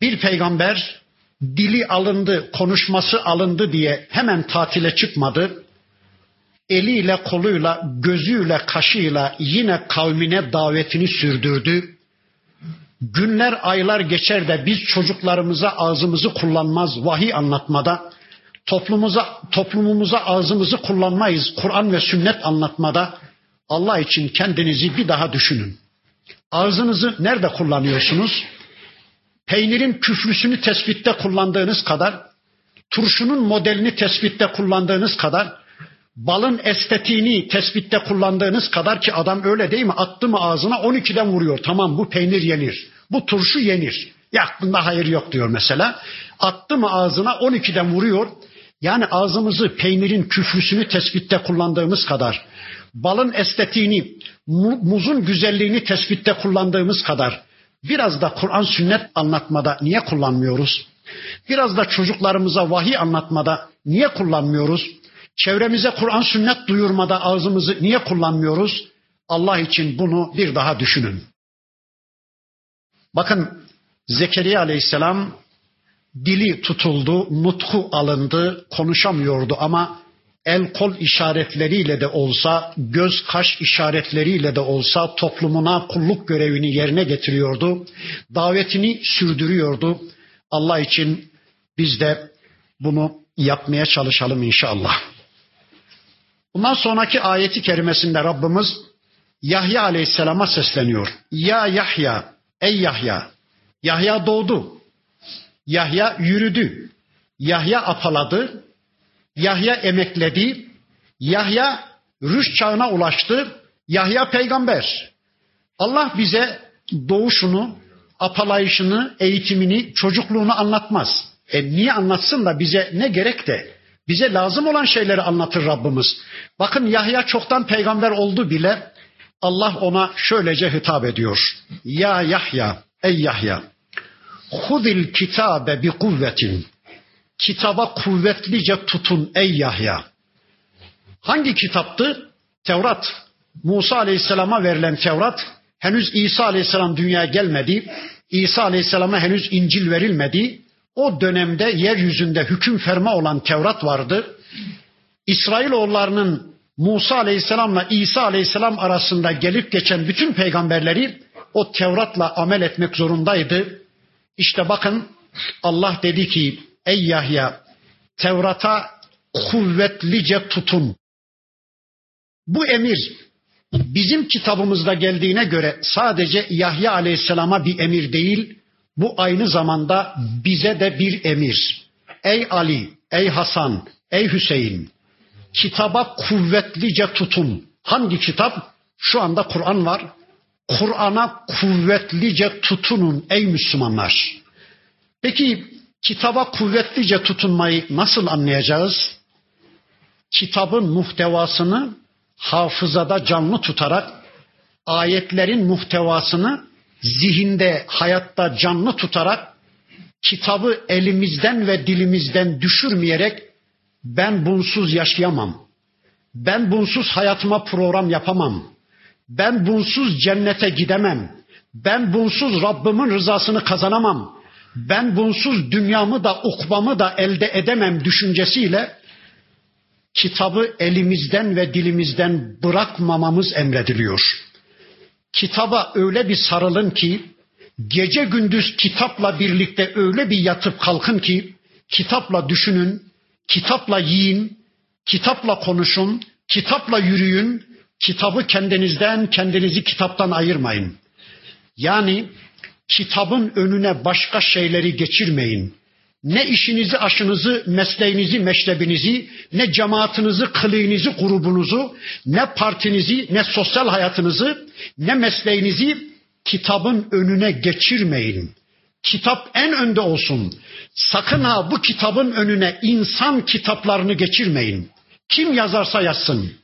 Speaker 1: Bir peygamber dili alındı, konuşması alındı diye hemen tatile çıkmadı. Eliyle, koluyla, gözüyle, kaşıyla yine kavmine davetini sürdürdü. Günler, aylar geçer de biz çocuklarımıza ağzımızı kullanmaz vahiy anlatmada, toplumumuza, toplumumuza ağzımızı kullanmayız Kur'an ve sünnet anlatmada. Allah için kendinizi bir daha düşünün. Ağzınızı nerede kullanıyorsunuz? Peynirin küflüsünü tespitte kullandığınız kadar, turşunun modelini tespitte kullandığınız kadar, balın estetiğini tespitte kullandığınız kadar ki adam öyle değil mi? Attı mı ağzına 12'den vuruyor. Tamam bu peynir yenir. Bu turşu yenir. Ya bunda hayır yok diyor mesela. Attı mı ağzına 12'den vuruyor. Yani ağzımızı peynirin küfrüsünü tespitte kullandığımız kadar, balın estetiğini, muzun güzelliğini tespitte kullandığımız kadar biraz da Kur'an sünnet anlatmada niye kullanmıyoruz? Biraz da çocuklarımıza vahiy anlatmada niye kullanmıyoruz? Çevremize Kur'an sünnet duyurmada ağzımızı niye kullanmıyoruz? Allah için bunu bir daha düşünün. Bakın Zekeriya aleyhisselam dili tutuldu, nutku alındı, konuşamıyordu ama el kol işaretleriyle de olsa, göz kaş işaretleriyle de olsa toplumuna kulluk görevini yerine getiriyordu. Davetini sürdürüyordu. Allah için biz de bunu yapmaya çalışalım inşallah. Bundan sonraki ayeti kerimesinde Rabbimiz Yahya aleyhisselama sesleniyor. Ya Yahya, ey Yahya. Yahya doğdu. Yahya yürüdü. Yahya apaladı. Yahya emekledi. Yahya rüş çağına ulaştı. Yahya peygamber. Allah bize doğuşunu, apalayışını, eğitimini, çocukluğunu anlatmaz. E niye anlatsın da bize ne gerek de? Bize lazım olan şeyleri anlatır Rabbimiz. Bakın Yahya çoktan peygamber oldu bile Allah ona şöylece hitap ediyor. Ya Yahya, ey Yahya. Hudil kitabe bi kuvvetin. Kitaba kuvvetlice tutun ey Yahya. Hangi kitaptı? Tevrat. Musa Aleyhisselam'a verilen Tevrat. Henüz İsa Aleyhisselam dünyaya gelmedi. İsa Aleyhisselam'a henüz İncil verilmedi. O dönemde yeryüzünde hüküm ferma olan Tevrat vardı. İsrailoğullarının Musa Aleyhisselam'la İsa Aleyhisselam arasında gelip geçen bütün peygamberleri o Tevrat'la amel etmek zorundaydı. İşte bakın Allah dedi ki ey Yahya Tevrat'a kuvvetlice tutun. Bu emir bizim kitabımızda geldiğine göre sadece Yahya Aleyhisselam'a bir emir değil, bu aynı zamanda bize de bir emir. Ey Ali, ey Hasan, ey Hüseyin, kitaba kuvvetlice tutun. Hangi kitap? Şu anda Kur'an var. Kur'an'a kuvvetlice tutunun ey Müslümanlar. Peki kitaba kuvvetlice tutunmayı nasıl anlayacağız? Kitabın muhtevasını hafızada canlı tutarak ayetlerin muhtevasını zihinde, hayatta canlı tutarak kitabı elimizden ve dilimizden düşürmeyerek ben bunsuz yaşayamam. Ben bunsuz hayatıma program yapamam. Ben bunsuz cennete gidemem. Ben bunsuz Rabbimin rızasını kazanamam. Ben bunsuz dünyamı da ukbamı da elde edemem düşüncesiyle kitabı elimizden ve dilimizden bırakmamamız emrediliyor. kitaba öyle bir sarılın ki gece gündüz kitapla birlikte öyle bir yatıp kalkın ki kitapla düşünün, kitapla yiyin, kitapla konuşun, kitapla yürüyün, kitabı kendinizden, kendinizi kitaptan ayırmayın. Yani kitabın önüne başka şeyleri geçirmeyin. Ne işinizi, aşınızı, mesleğinizi, meşrebinizi, ne cemaatinizi, kılığınızı, grubunuzu, ne partinizi, ne sosyal hayatınızı, ne mesleğinizi kitabın önüne geçirmeyin. Kitap en önde olsun. Sakın ha bu kitabın önüne insan kitaplarını geçirmeyin. Kim yazarsa yazsın.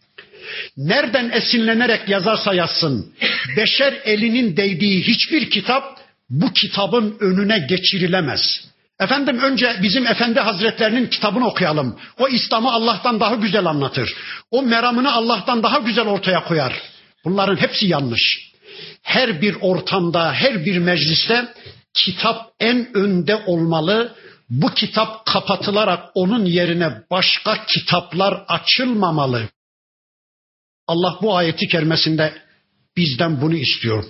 Speaker 1: Nereden esinlenerek yazarsa yazsın. Beşer elinin değdiği hiçbir kitap bu kitabın önüne geçirilemez. Efendim önce bizim Efendi Hazretlerinin kitabını okuyalım. O İslam'ı Allah'tan daha güzel anlatır. O meramını Allah'tan daha güzel ortaya koyar. Bunların hepsi yanlış. Her bir ortamda, her bir mecliste kitap en önde olmalı. Bu kitap kapatılarak onun yerine başka kitaplar açılmamalı. Allah bu ayeti kerimesinde bizden bunu istiyor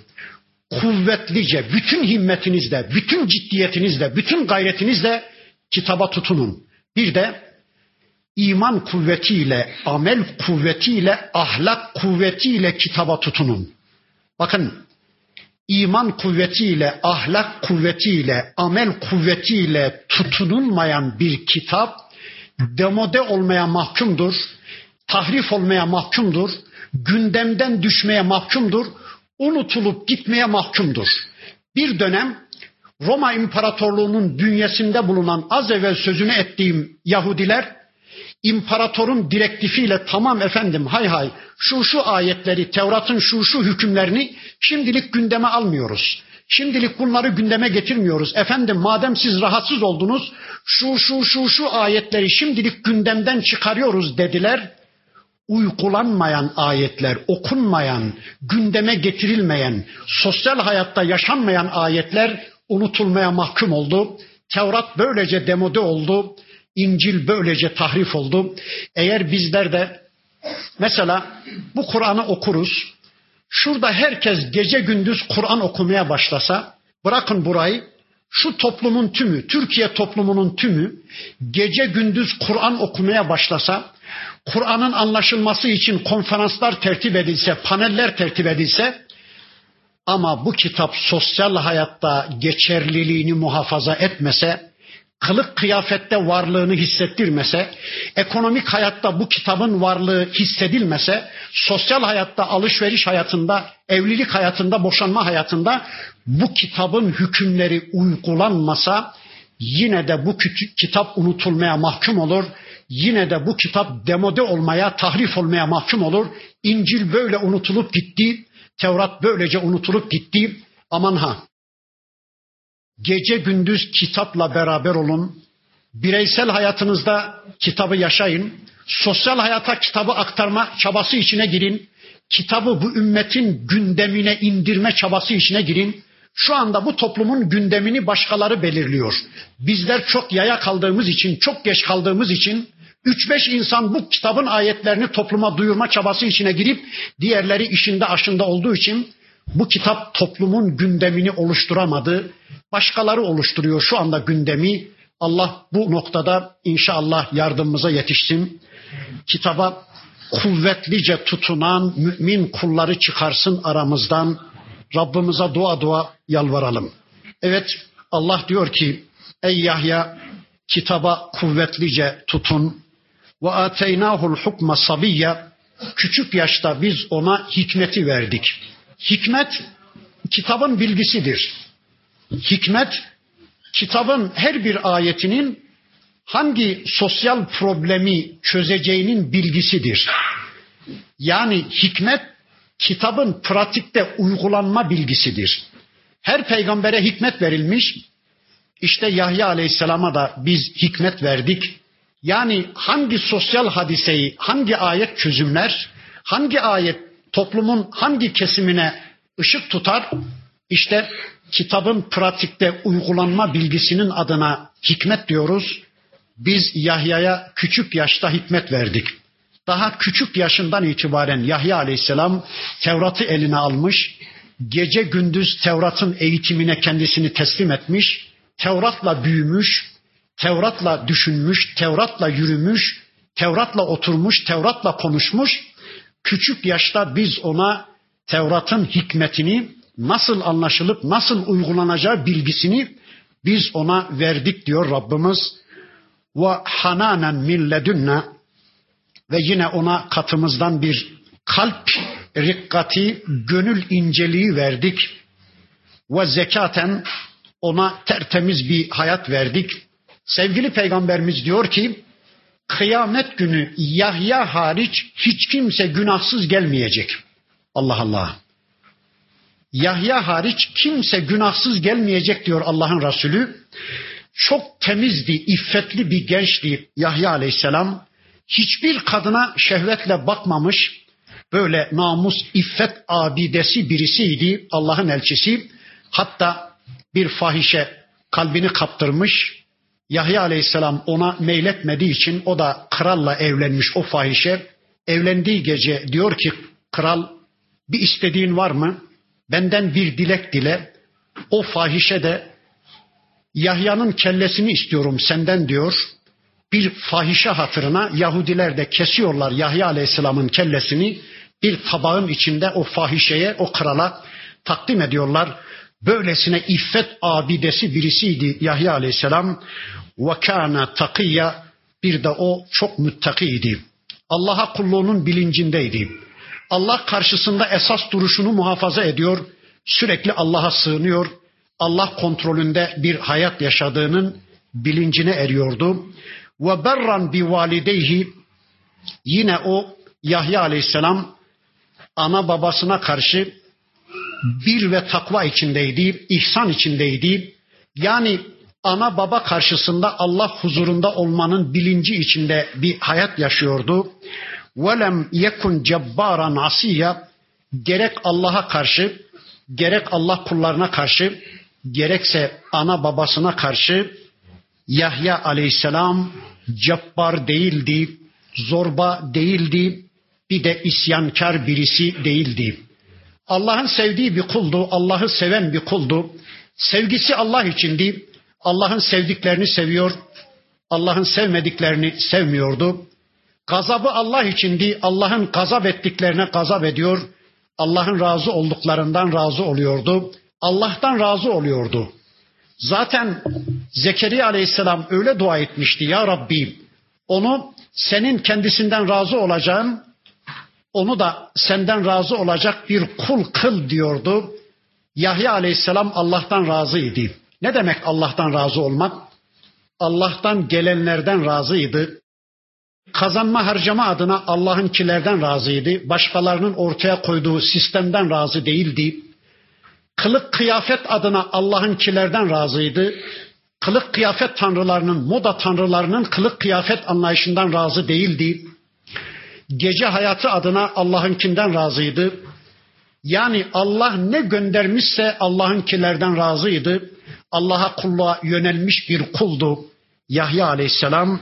Speaker 1: kuvvetlice, bütün himmetinizle, bütün ciddiyetinizle, bütün gayretinizle kitaba tutunun. Bir de iman kuvvetiyle, amel kuvvetiyle, ahlak kuvvetiyle kitaba tutunun. Bakın iman kuvvetiyle, ahlak kuvvetiyle, amel kuvvetiyle tutunulmayan bir kitap demode olmaya mahkumdur, tahrif olmaya mahkumdur, gündemden düşmeye mahkumdur unutulup gitmeye mahkumdur. Bir dönem Roma İmparatorluğu'nun bünyesinde bulunan az evvel sözünü ettiğim Yahudiler imparatorun direktifiyle tamam efendim hay hay şu şu ayetleri Tevrat'ın şu şu hükümlerini şimdilik gündeme almıyoruz. Şimdilik bunları gündeme getirmiyoruz. Efendim madem siz rahatsız oldunuz şu şu şu şu ayetleri şimdilik gündemden çıkarıyoruz dediler uygulanmayan ayetler, okunmayan, gündeme getirilmeyen, sosyal hayatta yaşanmayan ayetler unutulmaya mahkum oldu. Tevrat böylece demode oldu. İncil böylece tahrif oldu. Eğer bizler de mesela bu Kur'an'ı okuruz. Şurada herkes gece gündüz Kur'an okumaya başlasa, bırakın burayı, şu toplumun tümü, Türkiye toplumunun tümü gece gündüz Kur'an okumaya başlasa, Kur'an'ın anlaşılması için konferanslar tertip edilse, paneller tertip edilse ama bu kitap sosyal hayatta geçerliliğini muhafaza etmese, kılık kıyafette varlığını hissettirmese, ekonomik hayatta bu kitabın varlığı hissedilmese, sosyal hayatta, alışveriş hayatında, evlilik hayatında, boşanma hayatında bu kitabın hükümleri uygulanmasa yine de bu kitap unutulmaya mahkum olur yine de bu kitap demode olmaya, tahrif olmaya mahkum olur. İncil böyle unutulup gitti, Tevrat böylece unutulup gitti. Aman ha. Gece gündüz kitapla beraber olun. Bireysel hayatınızda kitabı yaşayın. Sosyal hayata kitabı aktarma çabası içine girin. Kitabı bu ümmetin gündemine indirme çabası içine girin. Şu anda bu toplumun gündemini başkaları belirliyor. Bizler çok yaya kaldığımız için, çok geç kaldığımız için Üç beş insan bu kitabın ayetlerini topluma duyurma çabası içine girip diğerleri işinde aşında olduğu için bu kitap toplumun gündemini oluşturamadı. Başkaları oluşturuyor şu anda gündemi. Allah bu noktada inşallah yardımımıza yetişsin. Kitaba kuvvetlice tutunan mümin kulları çıkarsın aramızdan. Rabbimize dua dua yalvaralım. Evet Allah diyor ki ey Yahya kitaba kuvvetlice tutun. Ve ateynahul hukma sabiyya küçük yaşta biz ona hikmeti verdik. Hikmet kitabın bilgisidir. Hikmet kitabın her bir ayetinin hangi sosyal problemi çözeceğinin bilgisidir. Yani hikmet kitabın pratikte uygulanma bilgisidir. Her peygambere hikmet verilmiş. İşte Yahya Aleyhisselam'a da biz hikmet verdik. Yani hangi sosyal hadiseyi, hangi ayet çözümler, hangi ayet toplumun hangi kesimine ışık tutar? İşte kitabın pratikte uygulanma bilgisinin adına hikmet diyoruz. Biz Yahya'ya küçük yaşta hikmet verdik. Daha küçük yaşından itibaren Yahya aleyhisselam Tevrat'ı eline almış, gece gündüz Tevrat'ın eğitimine kendisini teslim etmiş, Tevrat'la büyümüş, Tevrat'la düşünmüş, Tevrat'la yürümüş, Tevrat'la oturmuş, Tevrat'la konuşmuş. Küçük yaşta biz ona Tevrat'ın hikmetini nasıl anlaşılıp nasıl uygulanacağı bilgisini biz ona verdik diyor Rabbimiz. Ve hananen min ledünne ve yine ona katımızdan bir kalp rikkati, gönül inceliği verdik. Ve zekaten ona tertemiz bir hayat verdik. Sevgili peygamberimiz diyor ki kıyamet günü Yahya hariç hiç kimse günahsız gelmeyecek. Allah Allah. Yahya hariç kimse günahsız gelmeyecek diyor Allah'ın Resulü. Çok temizdi, iffetli bir gençti Yahya aleyhisselam. Hiçbir kadına şehvetle bakmamış. Böyle namus, iffet abidesi birisiydi Allah'ın elçisi. Hatta bir fahişe kalbini kaptırmış. Yahya aleyhisselam ona meyletmediği için o da kralla evlenmiş o fahişe. Evlendiği gece diyor ki kral bir istediğin var mı? Benden bir dilek dile. O fahişe de Yahya'nın kellesini istiyorum senden diyor. Bir fahişe hatırına Yahudiler de kesiyorlar Yahya Aleyhisselam'ın kellesini bir tabağın içinde o fahişeye, o krala takdim ediyorlar. Böylesine iffet abidesi birisiydi Yahya Aleyhisselam. Ve kana takiyya bir de o çok müttakiydi. Allah'a kulluğunun bilincindeydi. Allah karşısında esas duruşunu muhafaza ediyor. Sürekli Allah'a sığınıyor. Allah kontrolünde bir hayat yaşadığının bilincine eriyordu. Ve berran bi valideyhi yine o Yahya aleyhisselam ana babasına karşı bir ve takva içindeydi, ihsan içindeydi. Yani ana baba karşısında Allah huzurunda olmanın bilinci içinde bir hayat yaşıyordu. وَلَمْ يَكُنْ جَبَّارًا asiya gerek Allah'a karşı, gerek Allah kullarına karşı, gerekse ana babasına karşı Yahya aleyhisselam cabbar değildi, zorba değildi, bir de isyankar birisi değildi. Allah'ın sevdiği bir kuldu, Allah'ı seven bir kuldu. Sevgisi Allah içindi. Allah'ın sevdiklerini seviyor, Allah'ın sevmediklerini sevmiyordu. Gazabı Allah içindi. Allah'ın gazap ettiklerine gazap ediyor. Allah'ın razı olduklarından razı oluyordu. Allah'tan razı oluyordu. Zaten Zekeriya aleyhisselam öyle dua etmişti. Ya Rabbi onu senin kendisinden razı olacağın, onu da senden razı olacak bir kul kıl diyordu. Yahya aleyhisselam Allah'tan razıydı. Ne demek Allah'tan razı olmak? Allah'tan gelenlerden razıydı. Kazanma harcama adına Allah'ınkilerden razıydı. Başkalarının ortaya koyduğu sistemden razı değildi. Kılık kıyafet adına Allah'ınkilerden razıydı. Kılık kıyafet tanrılarının, moda tanrılarının kılık kıyafet anlayışından razı değildi. Gece hayatı adına Allah'ınkinden razıydı. Yani Allah ne göndermişse Allah'ınkilerden razıydı. Allah'a kulluğa yönelmiş bir kuldu. Yahya aleyhisselam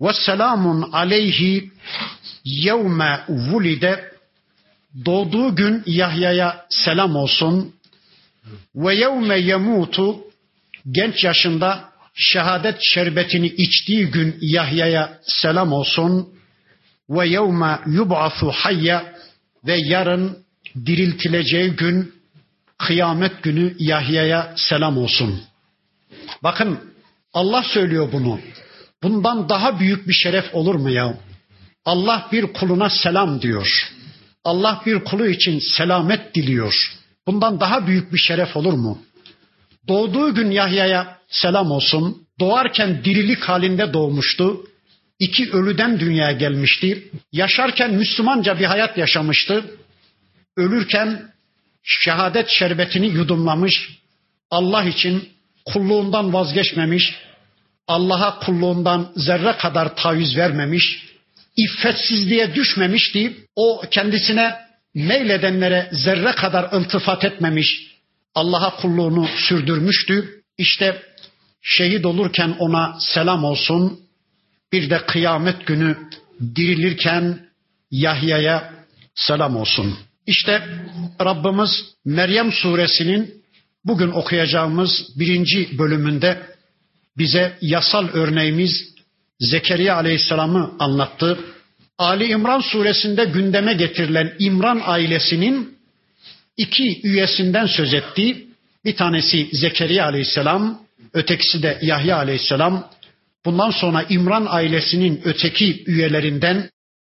Speaker 1: ve selamun aleyhi yevme vulide doğduğu gün Yahya'ya selam olsun. Ve yevme yemutu genç yaşında şehadet şerbetini içtiği gün Yahya'ya selam olsun. Ve yevme yub'afu hayya ve yarın diriltileceği gün kıyamet günü Yahya'ya selam olsun. Bakın Allah söylüyor bunu. Bundan daha büyük bir şeref olur mu ya? Allah bir kuluna selam diyor. Allah bir kulu için selamet diliyor. Bundan daha büyük bir şeref olur mu? Doğduğu gün Yahya'ya selam olsun. Doğarken dirilik halinde doğmuştu. İki ölüden dünyaya gelmişti. Yaşarken Müslümanca bir hayat yaşamıştı. Ölürken şehadet şerbetini yudumlamış. Allah için kulluğundan vazgeçmemiş. Allah'a kulluğundan zerre kadar taviz vermemiş, iffetsizliğe düşmemişti. O kendisine meyledenlere zerre kadar iltifat etmemiş, Allah'a kulluğunu sürdürmüştü. İşte şehit olurken ona selam olsun. Bir de kıyamet günü dirilirken Yahya'ya selam olsun. İşte Rabbimiz Meryem suresinin bugün okuyacağımız birinci bölümünde bize yasal örneğimiz Zekeriya aleyhisselamı anlattı. Ali İmran suresinde gündeme getirilen İmran ailesinin iki üyesinden söz etti. Bir tanesi Zekeriya aleyhisselam, ötekisi de Yahya aleyhisselam. Bundan sonra İmran ailesinin öteki üyelerinden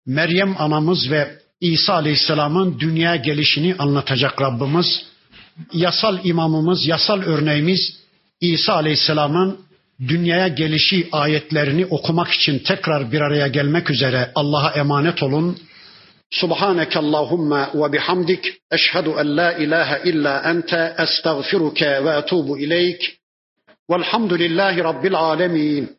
Speaker 1: Meryem anamız ve İsa aleyhisselamın dünya gelişini anlatacak Rabbimiz. Yasal imamımız, yasal örneğimiz İsa aleyhisselamın dünyaya gelişi ayetlerini okumak için tekrar bir araya gelmek üzere Allah'a emanet olun. Subhaneke Allahumma ve bihamdik eşhedü en la ilahe illa ente estağfiruke ve etubu ileyk. Velhamdülillahi Rabbil alemin.